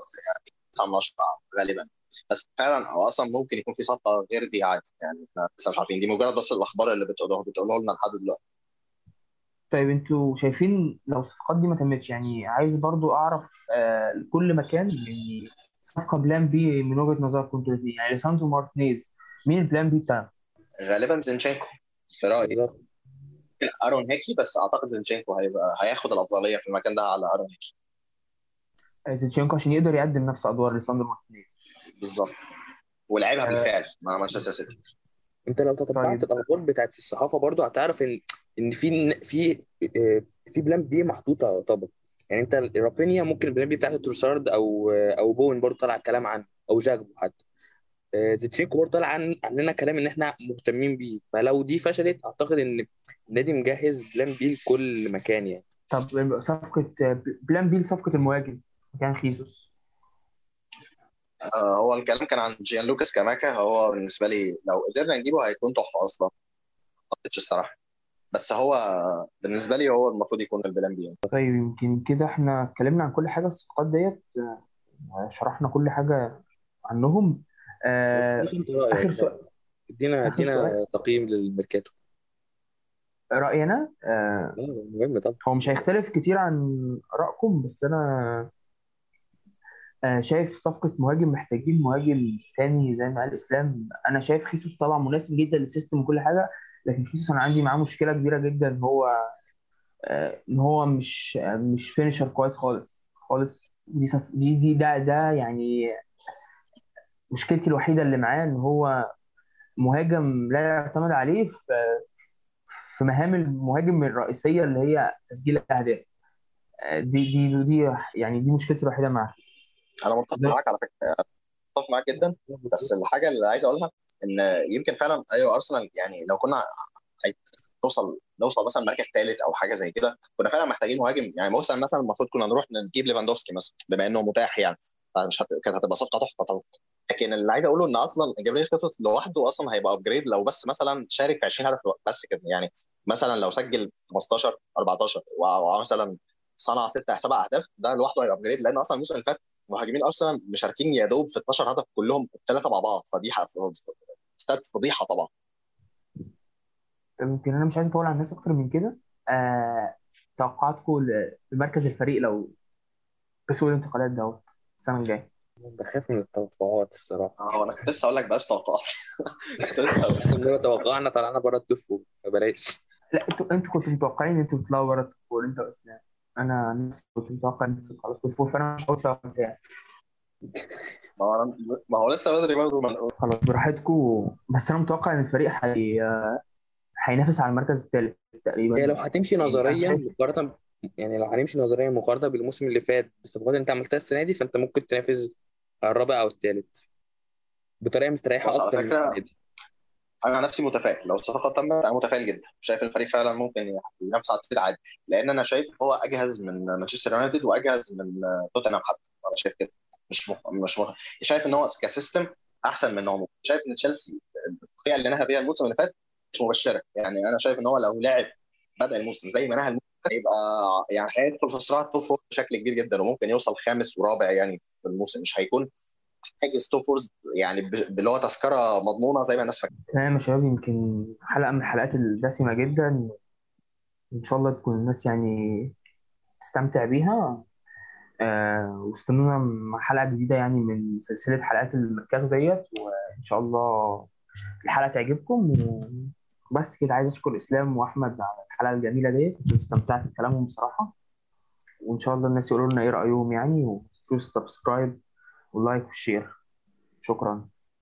9 من 10 غالبا. بس فعلا هو أصلا ممكن يكون في صفقة غير دي عادي. يعني إحنا لسه مش عارفين. دي مجرد بس الأخبار اللي بتقولوها بتقولوها لنا لحد دلوقتي. طيب أنتوا شايفين لو الصفقات دي ما تمتش يعني عايز برضو أعرف آه كل مكان يعني صفقة plan B من وجهة نظركم أنتوا الاثنين يعني ليساندرو مارتينيز مين ال plan B بتاعه؟ غالبا زينشينكو في رأيي. بالظبط. أرون هيكي بس أعتقد زينشينكو هيبقى هياخد الأفضلية في المكان ده على أرون هيكي. آه، زينشينكو عشان يقدر يقدم نفس أدوار ليساندرو مارتينيز. بالظبط. ولعبها آه. بالفعل مع مانشستر سيتي. أنت لو تتبعت طيب. الأخبار بتاعت الصحافة برضو هتعرف ان إن في في آه، في plan B محطوطة يعتبر يعني انت رافينيا ممكن ال plan B بتاعت تروسارد أو أو بوين برضو طلع كلام عنه أو جاكبو حتى. زينشينكو برضو طلع عن عندنا كلام ان إحنا مهتمين بيه. فلو دي فشلت اعتقد ان النادي مجهز plan B لكل مكان يعني. طب صفقة آه، plan B لصفقة المهاجم مكان خيسوس آه، هو الكلام كان عن جيان لوكاس سكاماكا. هو بالنسبة لي لو قدرنا نجيبه هيكون تحفة أصلا. ما أعتقدش الصراحة. بس هو بالنسبة لي هو المفروض يكون ال plan B يعني. طيب يمكن كده إحنا اتكلمنا عن كل حاجة في الصفقات ديت آه، شرحنا كل حاجة عنهم آه، بقى. سؤال ادينا ادينا. تقييم للميركاتو رأيي أنا آه، آه مهم طبعا هو مش هيختلف كتير عن آرائكم بس أنا آه، شايف صفقة مهاجم محتاجين مهاجم تاني زي ما قال إسلام أنا شايف خيسوس طبعا مناسب جدا لل system وكل حاجة لكن خيسوس أنا عندي معاه مشكلة كبيرة جدا هو آه، إن هو مش آه، مش فينيشر كويس خالص خالص. دي صف... دي دي ده ده يعني مشكلتي الوحيدة اللي معاه إن هو مهاجم لا يعتمد عليه في في مهام المهاجم الرئيسية اللي هي تسجيل الأهداف. آه، دي دي دي يعني دي مشكلتي الوحيدة معاه. أنا متفق. معاك على فكرة متفق معاك جدا. بس الحاجة اللي عايز أقولها إن يمكن فعلا أيوه أرسنال يعني لو كنا عايز نوصل نوصل مثلا مركز ثالث أو حاجة زي كده كنا فعلا محتاجين مهاجم. يعني مثلا مثلا المفروض كنا نروح نجيب ليفاندوفسكي مثلا بما إنه متاح يعني فمش هت... كانت هتبقى صفقة تحفة طبعا. لكن اللي عايز أقوله إن أصلا جابريل خيسوس لوحده أصلا هيبقى upgrade لو بس مثلا شارك في 20 هدف بس كده. يعني مثلا لو سجل 15 14 ومثلا صنع ست سبع أهداف ده لوحده هيبقى upgrade لأن أصلا الموسم اللي فات مهاجمين أرسنال مشاركين يا دوب في 12 هدف كلهم الثلاثه مع بعض. فدي stat فضيحة طبعا. طب يمكن أنا مش عايز أطول على الناس أكتر من كده. آه... توقعاتكم لمركز الفريق لو في سوق الانتقالات دوت السنة الجاية. بخاف من التوقعات الصراحة. آه أنا كنت لسه أقول لك بلاش توقعات. كنت لسه هقول. كنا توقعنا طلعنا بره ال top فبلاش. لا أنتوا أنتوا كنتوا متوقعين إن أنتوا تطلعوا بره ال top four انت واسلام أنا نفسي كنت متوقع إن أنتوا تخلصوا ال top four فأنا مش هقول بتاعي ما هو أنا- ما هو لسه بدري برضه ما نقول. خلاص براحتكم. بس أنا متوقع إن الفريق هي... هينافس على المركز الثالث تقريبا. هي لو هتمشي يعني نظريا مقارنه يعني لو هنمشي نظريا مقارنة بالموسم اللي فات بالصفقات اللي أنت عملتها السنة دي فأنت ممكن تنافس على الرابع أو الثالث بطريقة مستريحة على أكتر من فكرة دي. أنا عن نفسي متفائل. لو الصفقه تمت أنا متفائل جدا. شايف الفريق فعلا ممكن ينافس على ال top عادي. لأن أنا شايف هو أجهز من مانشستر يونايتد وأجهز من توتنهام حتى. أنا شايف كده. مش مخ... مش مخ... شايف إن هو ك system أحسن منهم شايف إن تشيلسي الطريقة اللي نهى بيها الموسم اللي فات مش مبشرة. يعني أنا شايف إن هو لو لعب بدأ الموسم زي ما نهى الموسم هيبقى يعني هيدخل في صراع ال top four بشكل كبير جدا وممكن يوصل خامس ورابع يعني في الموسم مش هيكون حاجز top four يعني اللي هو تذكرة مضمونة زي ما الناس فاكرة. تمام يا شباب يمكن حلقة من الحلقات الدسمة جدا. إن شاء الله تكون الناس يعني تستمتع بيها. آه مع حلقة جديدة يعني من سلسلة حلقات الميركاتو ديت وإن شاء الله الحلقة تعجبكم. وبس كده عايز أشكر إسلام وأحمد على الحلقة الجميلة ديت. استمتعت بكلامهم بصراحة. وإن شاء الله الناس يقولوا لنا إيه رأيهم يعني. ومتنسوش ال subscribe وال like وال share شكرا.